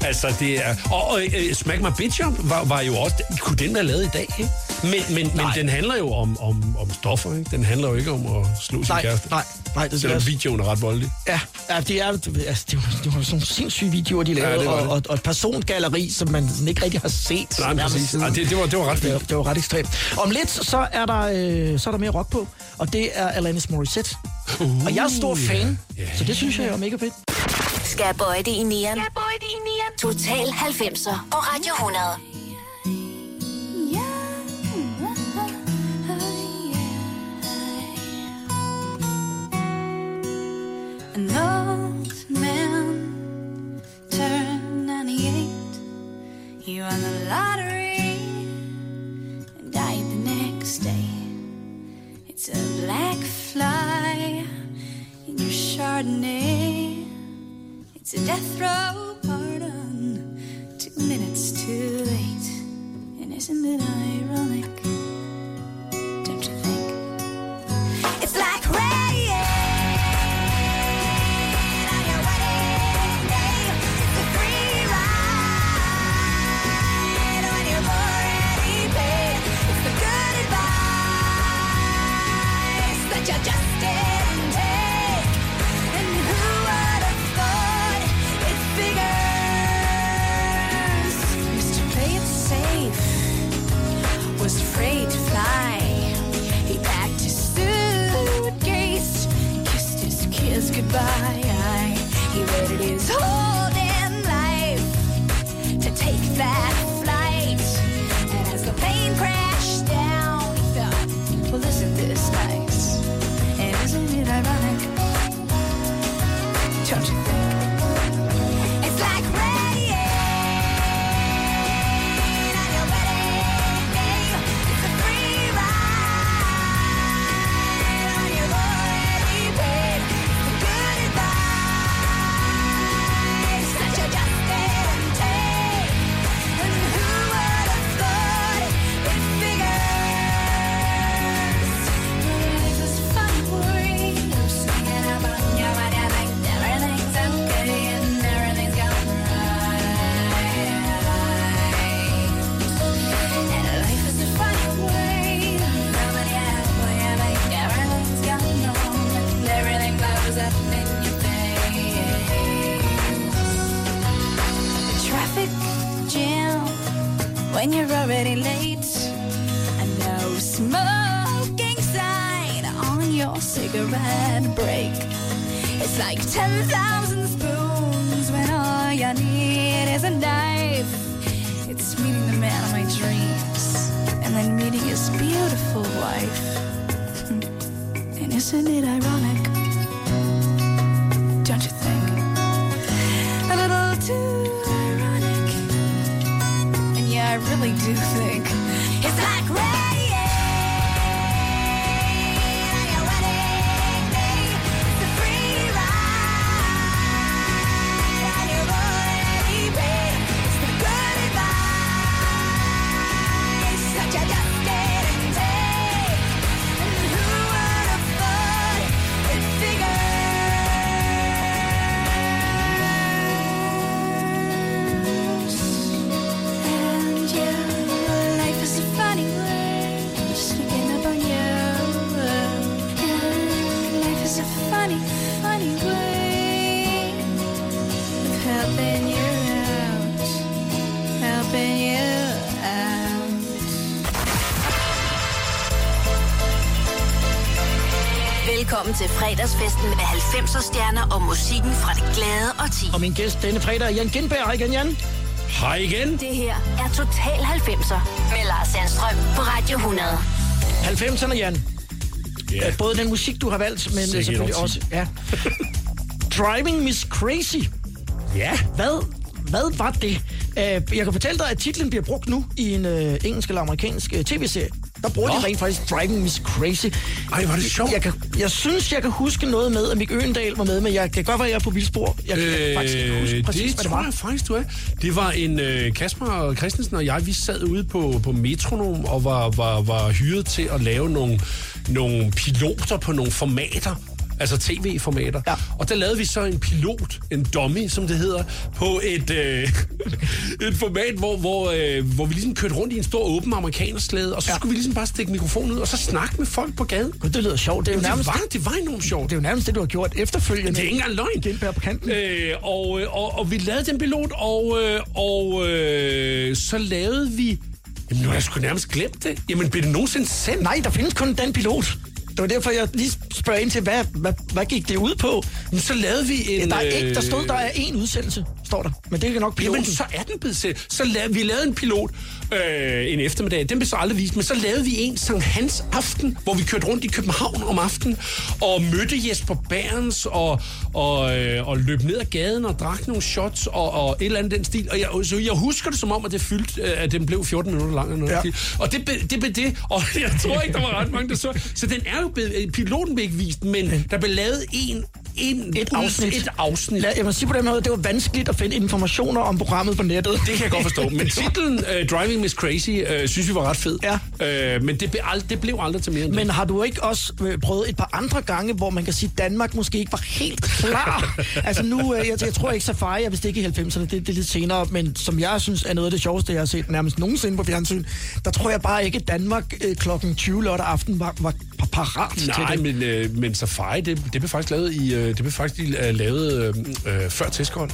Altså, det er... Og, og uh, Smack My Bitch Up var, var jo også... Kunne den være lavet i dag, ikke? Men, men, men den handler jo om, om, om stoffer, ikke? Den handler jo ikke om at slå sin Nej, kæreste. nej, nej, det er Selvom videoen er ret voldelig. Ja, ja det er altså, det var, det var sådan nogle sindssyge videoer, de lavede, det var og, det. og, og et persongalleri, som man sådan ikke rigtig har set. Nej, præcis. Ej, det, det, var, det var ret Det, var- det var ret ekstremt. Om lidt, så er der, øh, så er der mere rock på, og det er Alanis Morissette. Uh, og jeg er stor fan, ja. så det synes jeg er mega fedt. Skal bøje det i nieren? Skal bøje det i nieren? Total 90'er på Radio 100. He won the lottery and died the next day. It's a black fly in your Chardonnay. It's a death row pardon, two minutes too late. And isn't it ironic? Fredagsfesten med 90'er stjerner og musikken fra det glade og ti. Og min gæst denne fredag er Jan Gindberg. Hej igen, Jan. Hej igen. Det her er Total 90'er med Lars Sandstrøm på Radio 100. 90'erne, Jan. Ja. Øh, Både den musik, du har valgt, men Sikke et selvfølgelig også... Ja. Driving Miss Crazy. ja. Hvad, hvad var det? Øh, Jeg kan fortælle dig, at titlen bliver brugt nu i en øh, engelsk eller amerikansk øh, tv-serie. Der bruger Nå. de rent faktisk Driving Miss Crazy. Ej, er det sjovt. Jeg, kan, jeg synes, jeg kan huske noget med, at Mik Øgendal var med, men jeg kan godt være, jeg er på vildspor. Jeg kan øh, faktisk ikke huske præcis, det hvad det var. jeg faktisk, du er. Det var en øh, Kasper Christensen og jeg, vi sad ude på, på Metronom og var, var, var hyret til at lave nogle, nogle piloter på nogle formater. Altså tv-formater. Ja. Og der lavede vi så en pilot, en dummy, som det hedder, på et, øh, et format, hvor, hvor, øh, hvor vi ligesom kørte rundt i en stor åben amerikanerslæde, og så ja. Skulle vi ligesom bare stikke mikrofonen ud, og så snakke med folk på gaden. Gud, det lyder sjovt. Det er jo Det nærmest, var, det var enormt sjovt. det, er jo nærmest det, du har gjort efterfølgende. Det er ikke engang løgn. Gindberg på kanten. Øh, og, øh, og, og vi lavede den pilot, og, øh, og øh, så lavede vi... Jamen, nu har jeg sgu nærmest glemt det. Jamen, blev det nogensinde sendt? Nej, der findes kun den pilot. Det var derfor, jeg lige spørger ind til, hvad, hvad, hvad gik det ud på? Men så lavede vi en... Der, er ikke, der stod, øh, der er én udsendelse, står der. Men det er nok piloten. Jamen, så er den blevet sendt. Så lavede, vi lavede en pilot øh, en eftermiddag. Den blev så aldrig vist, men så lavede vi en Sankt Hans aften, hvor vi kørte rundt i København om aftenen, og mødte Jesper Berns, og, og, øh, og løb ned ad gaden og drak nogle shots, og, og et eller andet den stil. Og jeg, så jeg husker det som om, at det fyldte, øh, at den blev 14 minutter lang. Eller noget. Ja. Og det, blev- det blev det, og jeg tror ikke, der var ret mange, der så. Så den er jo blevet, øh, piloten blev ikke vist, men der blev lavet en, en Et afsnit. Et afsnit. Lad, jeg må sige på den måde, det var vanskeligt at finde informationer om programmet på nettet. Det kan jeg godt forstå. Men titlen uh, Driving Miss Crazy uh, synes vi var ret fed. Ja. Uh, men det blev, ald- det blev aldrig til mere end Men det. har du ikke også øh, prøvet et par andre gange, hvor man kan sige, at Danmark måske ikke var helt klar? altså nu, øh, jeg, jeg tror ikke Safari er vist ikke i 90'erne, det, det er lidt senere, men som jeg synes er noget af det sjoveste, jeg har set nærmest nogensinde på fjernsyn, der tror jeg bare ikke, at Danmark øh, klokken 20 lørdag aften var, var pa- parat Nej, til det. men, øh, men Safari, det, det blev faktisk lavet, i, øh, det blev faktisk øh, lavet øh, øh, før Testgold.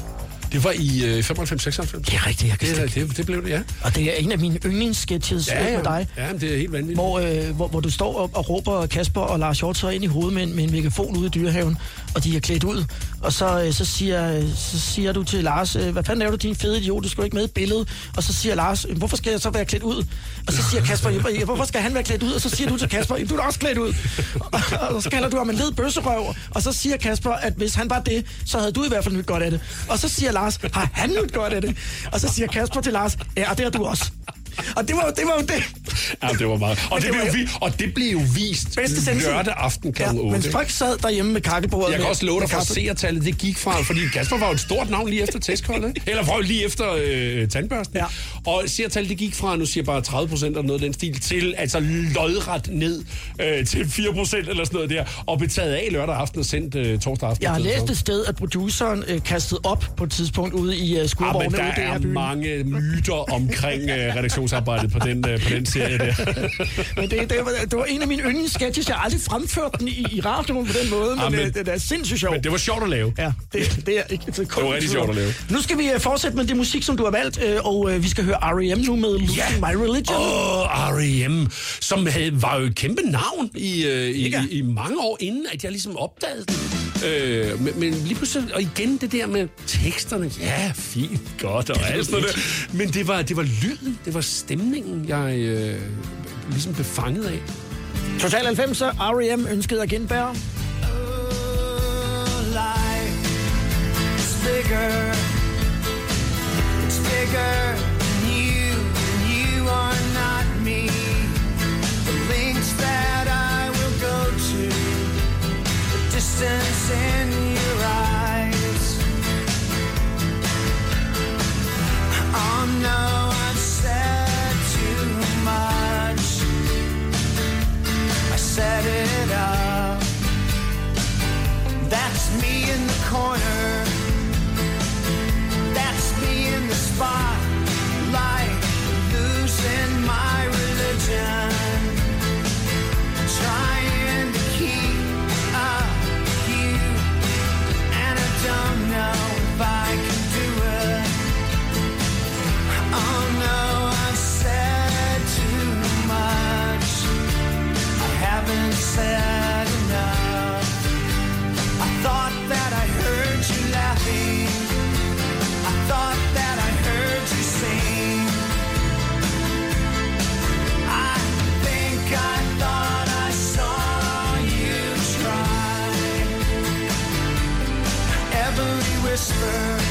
Det var i øh, 95-96. Det er rigtigt, jeg kan Det, det, det, blev det, ja. Og det er en af mine yndlingssketches ja, Ja, med dig. ja, men det er helt vanvittigt. Hvor, øh, hvor, hvor du står og, og råber Kasper og Lars Hjort så ind i hovedet med en, med en megafon ude i dyrehaven, og de er klædt ud. Og så, øh, så, siger, så siger du til Lars, øh, hvad fanden laver du, din fede idiot, du skal ikke med i billedet. Og så siger Lars, "Øh, hvorfor skal jeg så være klædt ud? Og så siger Kasper, "Ja, hvorfor skal han være klædt ud? Og så siger du til Kasper, "Jamen, du er også klædt ud. Og, og så kalder du ham en led bøsserøv. Og så siger Kasper, at hvis han var det, så havde du i hvert fald nyt godt af det. Og så siger Lars, har han nyt godt af det? Og så siger Kasper til Lars, ja, og det har du også. Og det var, jo- det var jo det. Ja, det var meget. Og det, det blev, vi, og det blev jo vist Bedste lørdag aften kl. Ja, 8. men folk sad derhjemme med kakkebordet. Jeg kan også love dig for, at seertallet det gik fra, fordi Kasper var jo et stort navn lige efter testkoldet, eller fra, lige efter øh, tandbørsten. Ja. Og seertallet det gik fra, nu siger jeg bare 30 procent eller noget af den stil, til altså lodret ned øh, til 4 procent eller sådan noget der, og blev taget af lørdag aften og sendt øh, torsdag aften. Jeg har læst et sted, at produceren øh, kastede op på et tidspunkt ude i uh, Ja, men der er DR-byen. mange myter omkring øh, redaktionsarbejdet på den, øh, på den serie der. Men det, det, var, det var en af mine yndlingssketches. Jeg har aldrig fremført den i, i radioen på den måde, men, Ja, men- øh, det, det er sindssygt sjovt. Men det var sjovt at lave. Ja, det, det er ikke det var rigtig sjovt at lave. Nu skal vi uh, fortsætte med det musik, som du har valgt, øh, og uh, vi skal høre R.E.M. nu med Losing Ja. My Religion. Åh, oh, R.E.M., som havde, var jo et kæmpe navn i, øh, i, i, i mange år, inden at jeg ligesom opdagede den. Øh, men, men lige pludselig, og igen det der med teksterne, ja, fint, godt og alt sådan noget. Men det var, det var lyden, det var stemningen, jeg øh, ligesom blev fanget af. Total 90, R.E.M. ønskede at genbære. life is bigger. It's bigger than you, and you are not me. The links that I will go to, river.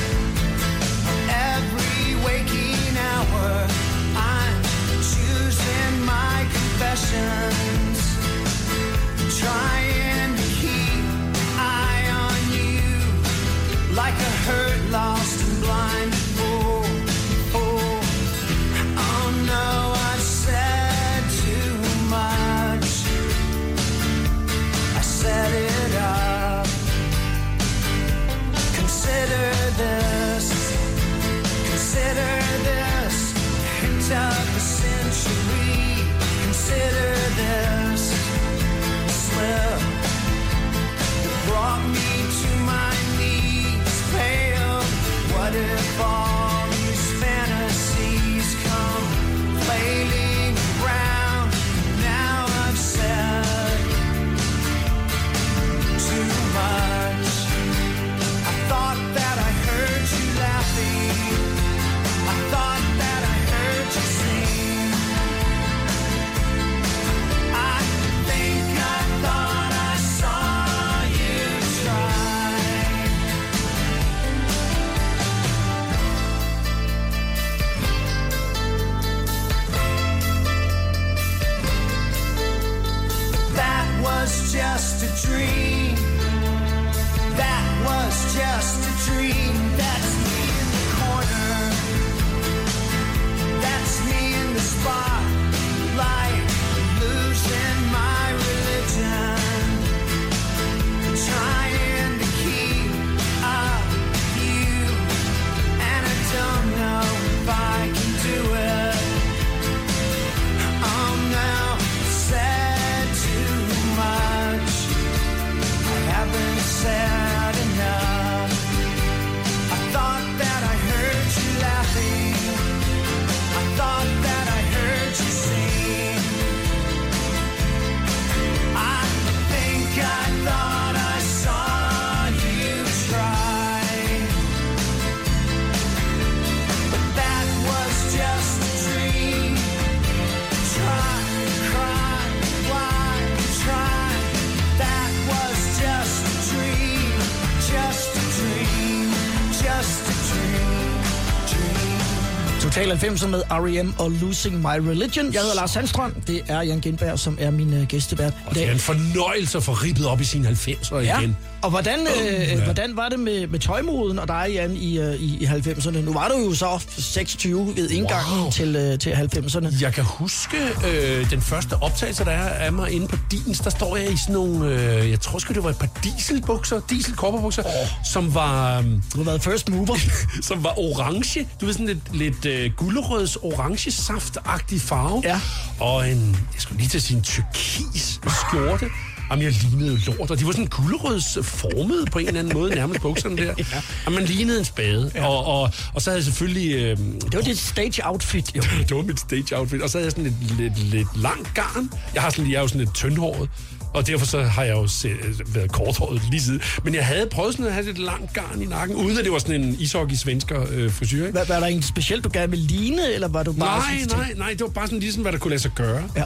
90'er med R.E.M. og Losing My Religion. Jeg hedder Lars Sandstrøm. Det er Jan Genberg, som er min øh, gæstevært. Og det er en fornøjelse at få rippet op i sine 90'er ja. igen. Og hvordan, øh, ja. hvordan var det med, med tøjmoden og dig, Jan, i, øh, i, i 90'erne? Nu var du jo så 26 ved indgangen Wow. til, øh, til 90'erne. Jeg kan huske øh, den første optagelse, der er af mig inde på Dins. Der står jeg i sådan nogle, øh, jeg tror sgu, det var et par dieselbukser, dieselkopperbukser, oh. som var... Øh, Du har været first mover. som var orange. Du ved, sådan lidt, lidt øh, gulerøds orange saftagtig farve. Ja. Og en, jeg skulle lige til en turkis skjorte. Jamen, jeg lignede jo lort, og de var sådan gulerøds formet på en eller anden måde, nærmest bukserne der. ja. Jamen, man lignede en spade. Ja. Og, og, og så havde jeg selvfølgelig... Øh, Det var dit stage outfit, jo. det var mit stage outfit. Og så havde jeg sådan lidt, lidt, lidt langt garn. Jeg, har sådan, jeg er jo sådan lidt tyndhåret. Og derfor så har jeg jo se, været korthåret lige siden. Men jeg havde prøvet sådan at have lidt langt garn i nakken, uden at det var sådan en ishockey-svensker øh, frisyr. Ikke? Var der egentlig specielt, du gerne ville ligne, eller var du bare... Nej, sådan- nej, nej, det var bare sådan ligesom, hvad der kunne lade sig gøre. Ja.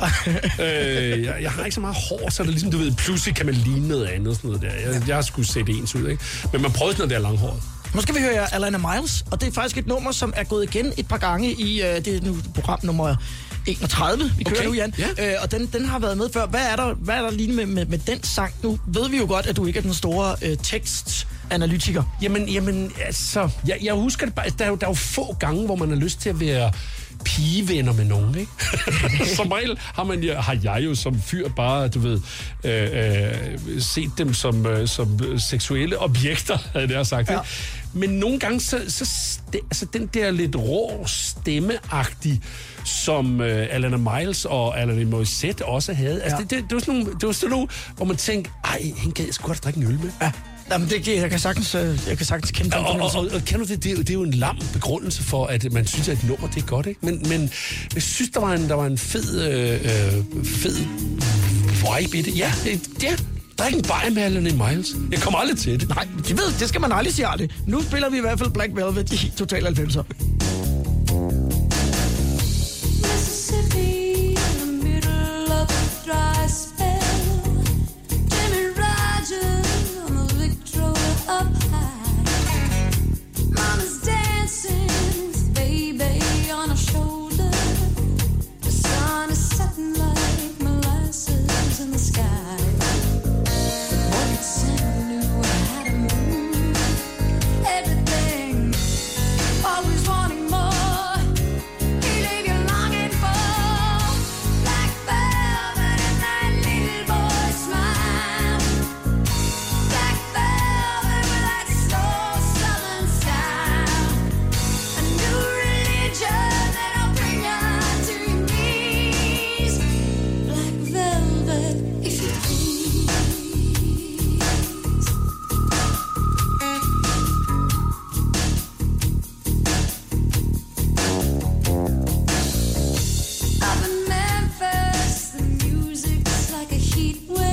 øh, jeg, jeg har ikke så meget hår, så det ligesom, du ved, pludselig kan man ligne noget andet. Sådan noget der. Jeg, jeg skulle sætte ens ud, ikke? Men man prøvede sådan noget der langhåret. Nu skal vi høre Alana Miles, og det er faktisk et nummer, som er gået igen et par gange i uh, det nu program nummer 31, vi kører Okay, nu, Jan. ja. Øh, og den, den har været med før. Hvad er der, hvad er der lige med, med, med den sang? Nu ved vi jo godt, at du ikke er den store øh, tekstanalytiker. Jamen, jamen, altså, jeg, jeg husker det bare, der er, jo, der er jo få gange, hvor man har lyst til at være pigevenner med nogen, ikke? som regel har, man, jo- har jeg jo som fyr bare, du ved, øh, øh, set dem som, øh, som seksuelle objekter, havde jeg sagt. Ja. Ja. Men nogle gange, så, så altså, den der lidt rå stemmeagtig, som øh, Alana Miles og Alana Morissette også havde. Altså, Ja. det, det, det, var sådan nogle, det var sådan nogle, hvor man tænkte, ej, hende gad jeg sgu godt drikke en øl med. Ja. Jamen, det, jeg kan sagtens, øh, jeg kan sagtens kende den Og, og, og, og kan du det, det, er jo- det er jo en lam begrundelse for, at man synes, at et nummer det er godt, ikke? Men, men jeg synes, der var en, der var en fed, øh, øh, fed vibe i det. Ja, det, ja. Drik en bajer med Alana Miles. Jeg kommer aldrig til det. Nej, de ved, det skal man aldrig sige aldrig. Nu spiller vi i hvert fald Black Velvet i Total 90'er. Mississippi with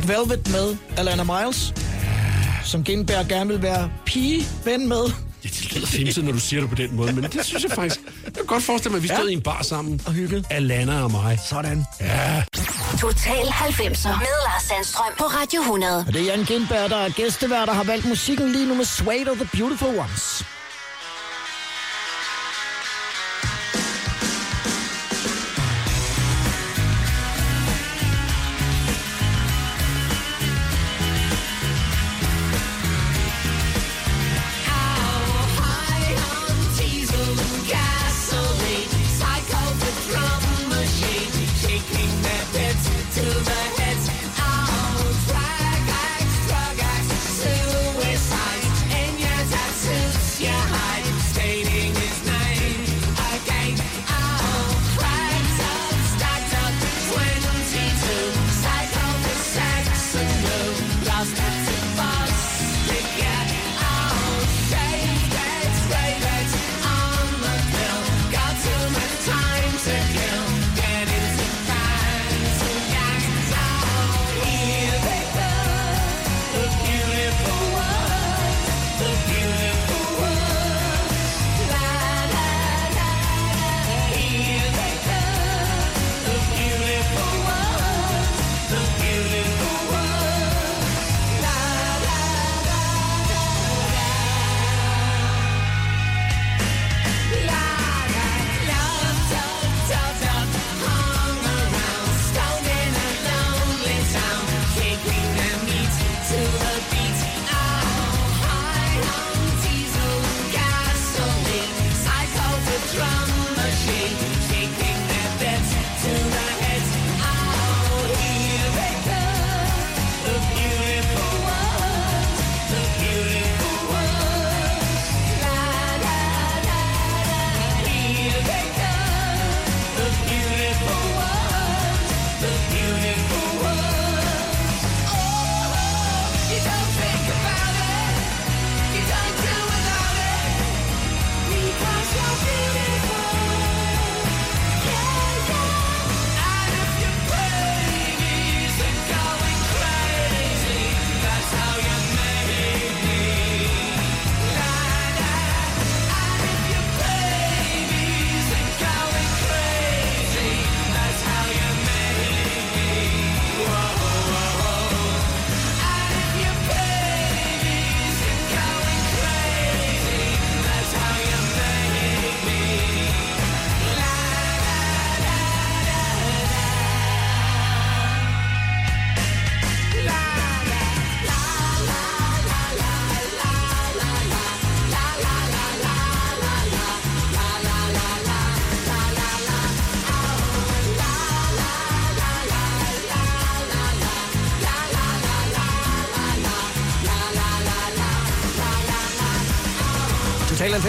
Black Velvet med Alana Miles, som Gindberg gerne vil være pigeven med. Ja, det lyder femset, når du siger det på den måde, men det synes jeg faktisk... Jeg kan godt forestille mig, at vi stod Ja. i en bar sammen. Og hygget. Alana og mig. Sådan. Total 90'er med Lars Sandstrøm på Radio 100. Og det er Jan Gindberg, der er gæstevært, der har valgt musikken lige nu med Suede of the Beautiful Ones.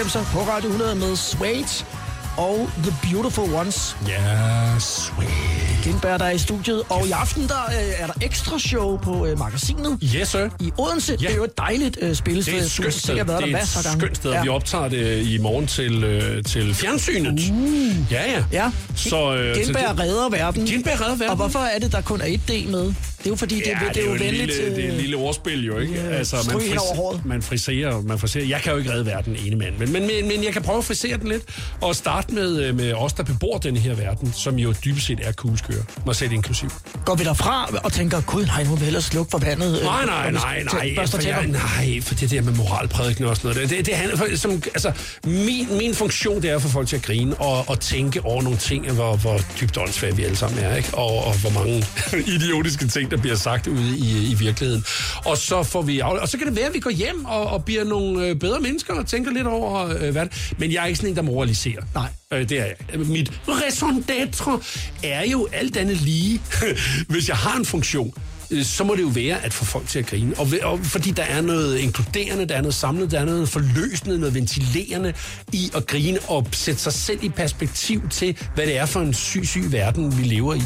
90'er på Radio 100 med Suede og The Beautiful Ones. Ja, sweet. Gindberg, der er i studiet. Og i aften der øh, er der ekstra show på øh, magasinet Yes, sir. i Odense. Ja. Det er jo et dejligt øh, spillested. Det er et skønt sted. Det er et skønt sted. Ja. Vi optager det i morgen til, øh, til fjernsynet. Uh. Ja, ja. Ja, Så, øh, Gindberg redder verden. Gindberg redder verden. Og hvorfor er det, der kun er et D med? Det er jo fordi, det, Ja, det, er jo venligt. lille, det er et øh, lille ordspil jo, ikke? Ja, altså, over håret. man friserer, man friserer. Jeg kan jo ikke redde verden ene mand, men, men, men, men jeg kan prøve at frisere den lidt, og starte med, øh, med os, der bebor den her verden, som jo dybest set er kugleskøre, mig selv inklusiv. Går vi derfra og tænker, gud nej, nu må vi hellere slukke for vandet. øh, Nej, nej, nej, nej, til- børste for jeg, nej, for det der med moralprædiken og sådan noget, det, det, det handler, for, som, altså, min, min funktion, det er at få folk til at grine og, og tænke over nogle ting, hvor, hvor dybt åndssvage vi alle sammen er, ikke? Og, og hvor mange idiotiske ting, der bliver sagt ude i, i virkeligheden. Og så får vi og så kan det være, at vi går hjem og, og bliver nogle øh, bedre mennesker og tænker lidt over øh, verden. Men jeg er ikke sådan en, der moraliserer. Nej. Øh, det er jeg. Mit raison d'être er jo alt andet lige, hvis jeg har en funktion, så må det jo være at få folk til at grine. Og, og fordi der er noget inkluderende, der er noget samlet, der er noget forløsende, noget ventilerende i at grine og sætte sig selv i perspektiv til, hvad det er for en syg, syg verden, vi lever i.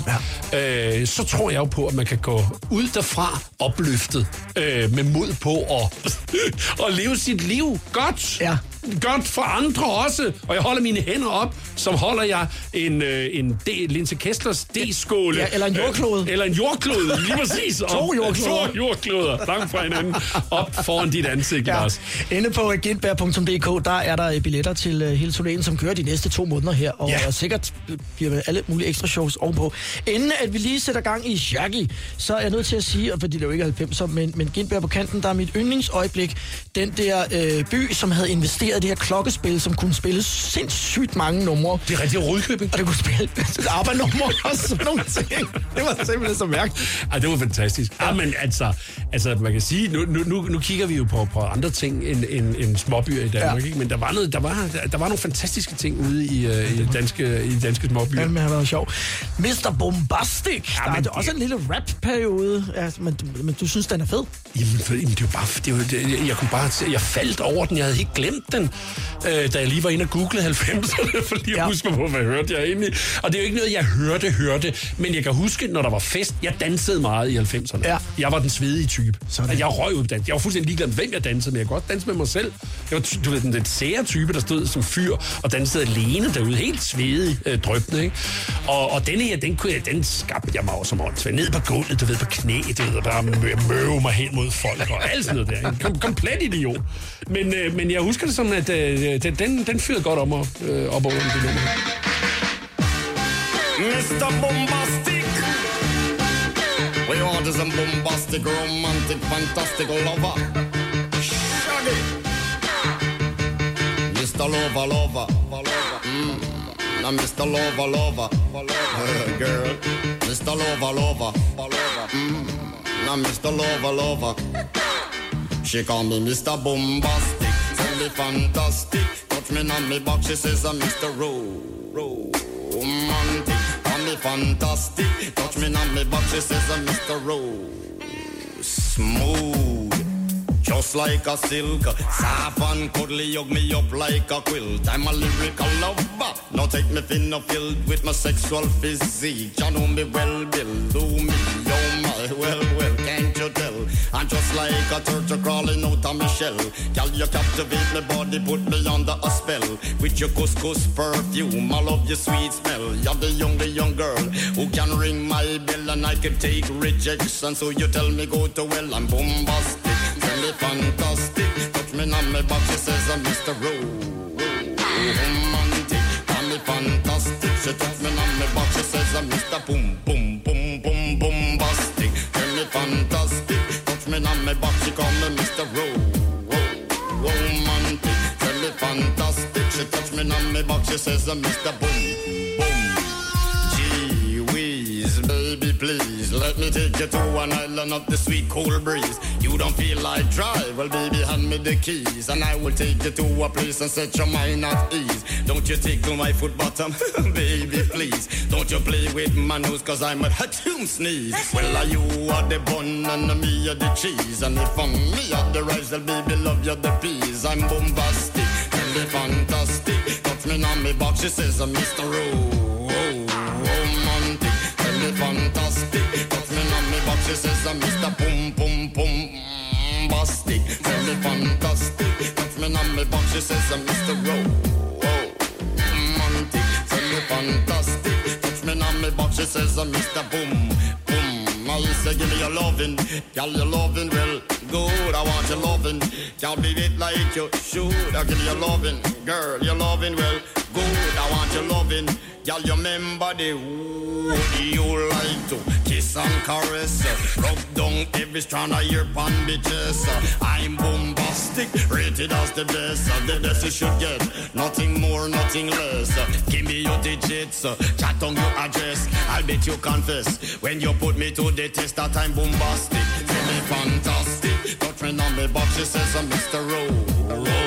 Ja. Øh, så tror jeg jo på, at man kan gå ud derfra opløftet øh, med mod på at, at leve sit liv godt. Ja. Godt for andre også. Og jeg holder mine hænder op som holder jeg en, øh, en D, Linse Kesslers D-skåle. Ja, eller en jordklode. Øh, eller en jordklode, lige præcis. To jordkloder. To jordkloder, langt fra hinanden, op foran dit ansigt, ja. Lars. Inde på gintberg.dk, der er der billetter til uh, hele turnéen, som kører de næste to måneder her, og Ja. sikkert bliver alle mulige ekstra shows ovenpå. Inden at vi lige sætter gang i Shaggy, så er jeg nødt til at sige, og fordi det er jo ikke er 90'er, men, men Gintberg på kanten, der er mit yndlingsøjeblik, den der øh, by, som havde investeret i det her klokkespil, som kunne spille sindssygt mange numre. Det er rigtig Rødkøbing. Og det kunne spille arbejdsnumre og sådan nogle ting. Det var simpelthen så mærkeligt. Ej, det var fantastisk. Ja, men altså, altså, man kan sige, nu, nu, nu, nu kigger vi jo på, på andre ting end, end, end småbyer i Danmark, ja. Ikke? men der var, noget, der, var, der var nogle fantastiske ting ude i, uh, i, danske, i danske småbyer. Ja, men har været sjov. Mr. Bombastic. Ja, der er det- også en lille rap-periode, ja, men, men du synes, den er fed? Jamen, for, jamen, det var bare, det var, det, jeg, jeg kunne bare jeg faldt over den. Jeg havde helt glemt den, øh, da jeg lige var inde og googlede 90'erne, for lige at Ja. huske, hvor hvad hørte jeg egentlig. Og det er jo ikke noget, jeg hørte, hørte, men jeg kan huske, når der var fest, jeg dansede meget i 90'erne. Ja. Jeg var den svedige type. Sådan. Altså, jeg røg ud dans. Jeg var fuldstændig ligeglad med, hvem jeg dansede med. Jeg kunne godt danse med mig selv. Jeg var, du ved, den, den sære type, der stod som fyr og dansede alene derude, helt svedig, øh, drøbende, ikke? Og, og denne her, den, kunne jeg, den skabte jeg mig også som åndssvær. Ned på gulvet, du ved, på knæ, du ved, og bare mø- møve mig hen mod folk og alt sådan noget der. En kom, komplet idiot. Men, øh, men jeg husker det som, at øh, den, den, den fyrede godt om og, øh, op over det nummer. Mr. Bombastic. We want some a bombastic, romantic, fantastic lover. Shaggy. Mr. Lover, lover, lover. Mm. Now Mr. Lover, lover, lover. Girl. Mr. Lover, lover, lover. Mm. Now Mr. Lover, lover. She call me Mr. Bombastic, me fantastic. Touch me on me back, she says I'm Mr. Ro, romantic. Call me fantastic, touch me on me back, she says I'm Mr. Ro, smooth. Just like a silk, soft and cuddly, hug me up like a quilt. I'm a lyrical lover. Now take me thin or filled with my sexual physique. You know me well, Bill. Do me, oh my, well, well, tell? I'm just like a turtle crawling out of my shell. Girl, you captivate my body, put me under a spell. With your couscous perfume, I love your sweet smell. You're the young, the young girl who can ring my bell and I can take rejection. So you tell me go to well, I'm bombastic. Tell me fantastic. Touch me on my back, she says I'm Mr. Ro- Romantic. Call me fantastic. She touch me on my back, she says I'm Mr. Boom, boom, boom, boom, bombastic. Tell me fantastic. Back, she call me Mr. Ro- Ro- Romantic. Me fantastic. She touch me on my back, she says uh, I'm Mr. Boom, take you to an island of the sweet cool breeze. You don't feel like drive, well, baby, hand me the keys, and I will take you to a place and set your mind at ease. Don't you tickle my foot bottom, baby, please. Don't you play with my nose, cause I'm a hum sneeze. Well, are you are the bun and me are the cheese, and if I'm me are the rice, then baby, love you the peas. I'm bombastic, tell me fantastic. Touch me on me box, she says Mr. Ro- romantic. Tell me fantastic. Back, she says I'm Mr. Boom Boom Boom mm, Bastic. Tell me fantastic. Touch me on me back, she says I'm Mr. Ro- romantic. Tell me fantastic. Touch me on me back, she says I'm Mr. Boom Boom. I say give me your loving, girl your loving well good. I want your loving, can't be it like you should. I give you loving, girl your loving well good. I want your loving, girl you remember the would you like to kiss and caress, rub down every strand of your uh, I'm bombastic, rated as the best. The best you should get, nothing more, nothing less. Give me your digits, chat on your address. I'll bet you confess when you put me to the test that I'm bombastic. Tell me fantastic, touch me on me box. She says I'm Mr. Ro, Ro,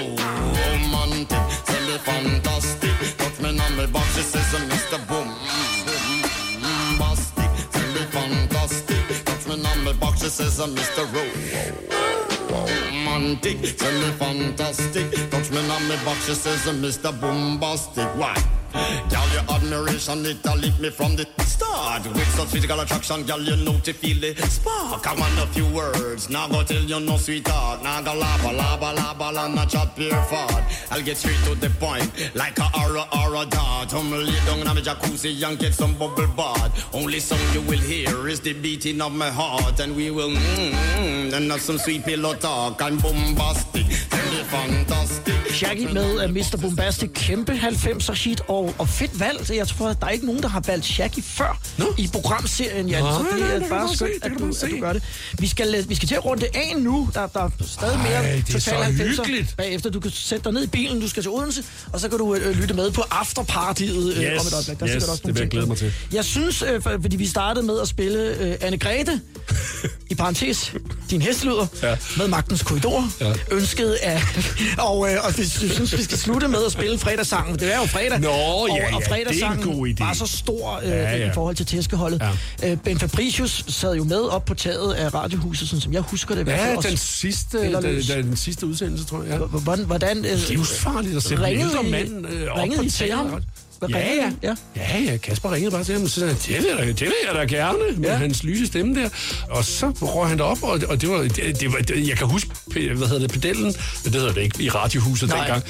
romantic. Tell me fantastic, touch me on me box. She says I'm Mr. Boom. Says I'm Mr. Ro. Romantic, tell me fantastic. Touch me on my box, she says Mr. Bombastic. Why? Girl, your admiration, it a me from the start. With such physical attraction, girl, you know to feel the spark. I want a few words, now go tell you no sweetheart. Now go lava, lava, lava, la, not chat pure fart. I'll get straight to the point, like a aura, aura dart. Down in jacuzzi and get some bubble bath. Only song you will hear is the beating of my heart. And we will, mm, mm, and have some sweet pillow talk. I'm bombastic, fantastic. Shaggy med uh, Mr. Bombastic, kæmpe 90'er hit, og, og fedt valg. Så Jeg tror, at der er ikke nogen, der har valgt Shaggy før Nå. i programserien, Jan. Nå, så det nej, er det kan bare skønt, det at du, at du gør det. Vi skal, vi skal til at runde af nu. Der, der er stadig mere Ej, det er Total så 90'er hyggeligt. bagefter. Du kan sætte dig ned i bilen, du skal til Odense, og så kan du øh, lytte med på afterpartiet øh, Yes, om et øjeblik. Der er yes, også det vil jeg glæde mig til. Jeg synes, øh, for, fordi vi startede med at spille øh, Anne Grete, i parentes, din hestelyder, Ja. med Magtens Korridor, Ja. ønsket af... Og, øh, og vi synes, vi skal slutte med at spille fredagssangen. Det er jo fredag. Nå, og, ja, ja, og det er en fredagssangen god idé. var så stor øh, Ja, ja. i forhold til tæskeholdet. Ja. Øh, ben Fabricius sad jo med op på taget af Radiohuset, sådan som jeg husker det. Ja, den sidste, den, den sidste udsendelse, tror jeg. Ja. Hvordan, hvordan øh, Livsfarligt at sætte en ringede ældre I- mand øh, op på til taget. ham? Hvad Ja, ja. Ja. ja, ja. Kasper ringede bare til ham og sagde, det vil, jeg, det vil jeg da gerne, med Ja. hans lyse stemme der. Og så røg han derop, og, og det var, det, det var, det, jeg kan huske, hvad hedder det, pedellen, men det hedder det ikke, i radiohuset Nej. dengang.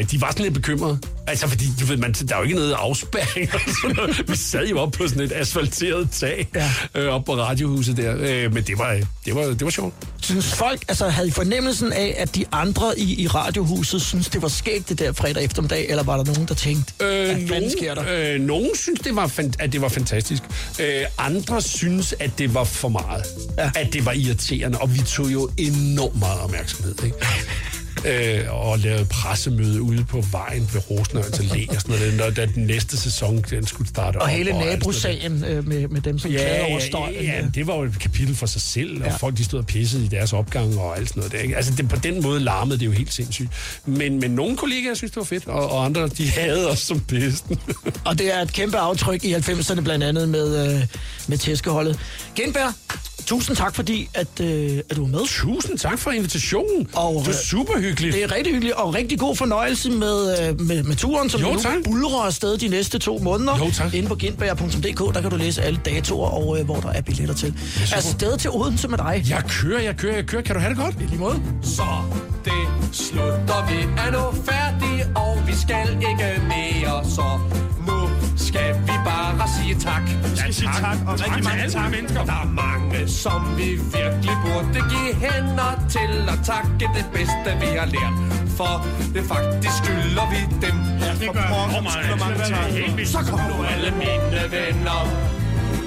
Øh, de var sådan lidt bekymrede. Altså, fordi du ved, man, der er jo ikke noget sådan noget. Vi sad jo op på sådan et asfalteret tag, Ja. øh, op på radiohuset der. Øh, men det var, det var, det var sjovt. Synes folk, altså havde I fornemmelsen af, at de andre i, i Radiohuset synes det var skægt det der fredag eftermiddag, eller var der nogen, der tænkte, Øh, fanden sker der? nogen, øh, nogen synes, det var, at det var fantastisk. Øh, andre synes, at det var for meget. Ja. At det var irriterende, og vi tog jo enormt meget opmærksomhed. Ikke? Øh, og lavede pressemøde ude på vejen ved Rosenørns Allé og sådan noget, når, da den næste sæson den skulle starte Og op. hele sådan noget. nabosagen øh, med, med dem, som Ja, klagede over ja, støjen. ja, øh. det var jo et kapitel for sig selv, og Ja. ja. folk de stod og pissede i deres opgang og alt sådan noget. Der, ikke? Altså det, på den måde larmede det jo helt sindssygt. Men, men nogle kollegaer synes, det var fedt, og, og andre de havde os som pesten. Og det er et kæmpe aftryk i 90'erne, blandt andet med, øh, med tæskeholdet. Genberg, tusind tak, fordi at, øh, at du var med. Tusind tak for invitationen. Og, det var øh, super hyggeligt. Det er rigtig hyggeligt, og rigtig god fornøjelse med, øh, med, med turen, som Jo, nu tak. bulrer afsted de næste to måneder. Jo, tak. Inde på gindberg.dk, der kan du læse alle datoer, og øh, hvor der er billetter til. Afsted til Odense med dig. Jeg kører, jeg kører, jeg kører. Kan du have det godt? I lige måde. Så det slutter vi er nu færdige, og vi skal ikke mere, så nu skal vi bare sige tak. Vi skal sige tak, og rigtig mange tak. mennesker. Der er mange, som vi virkelig burde give hænder til at takke det bedste, vi har lært. For det faktisk skylder vi dem. Ja, det gør jeg. Skylder mange tak. Så kom nu alle mine venner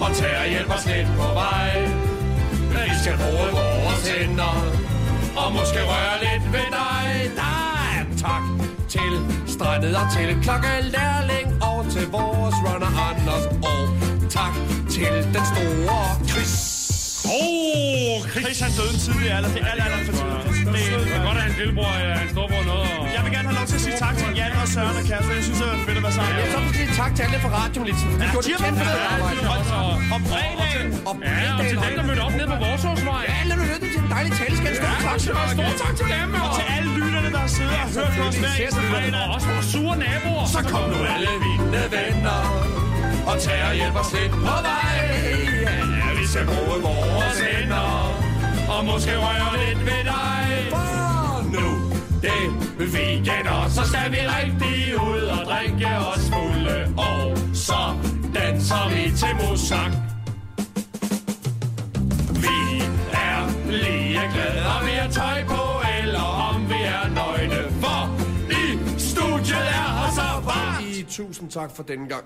og tag og hjælp os lidt på vej. Vi skal bruge vores hænder og måske røre lidt ved dig. Der er tak til strandet og til klokkelærling og til vores runner Anders. Og tak til den store Chris. Åh, oh, Chris han døde en tidlig alder. Det er alt, alt for tidligt. Det er Godt, at hans lillebror er en storbror noget. Og... Jeg vil gerne have lov til at sige tak til Jan og Søren og Kasper. Jeg synes, det var fedt at være sammen. Så vil jeg sige tak til alle fra radioen, Vi gjorde de det kæmpe været arbejde. Om fredagen. Og Ja, og til dem, der mødte op nede på Vorsåsvej. Ja, lad nu lytte til en dejlig taleskab. Stor tak til os. Stor tak til dem, og, Til alle lytterne, der har siddet og hørt på os hver eneste fredag. og også vores sure naboer. Så kom nu alle mine venner og tag og hjælp os lidt på vej. Vi skal bruge vores hænder og måske røre lidt ved dig. For nu, det weekender, så skal vi rigtig ud og drikke os fulde. Og så danser vi til musak. Vi er lige glade, om vi har tøj på, eller om vi er nøgne. For i studiet er her så varmt. Tusind tak for denne gang.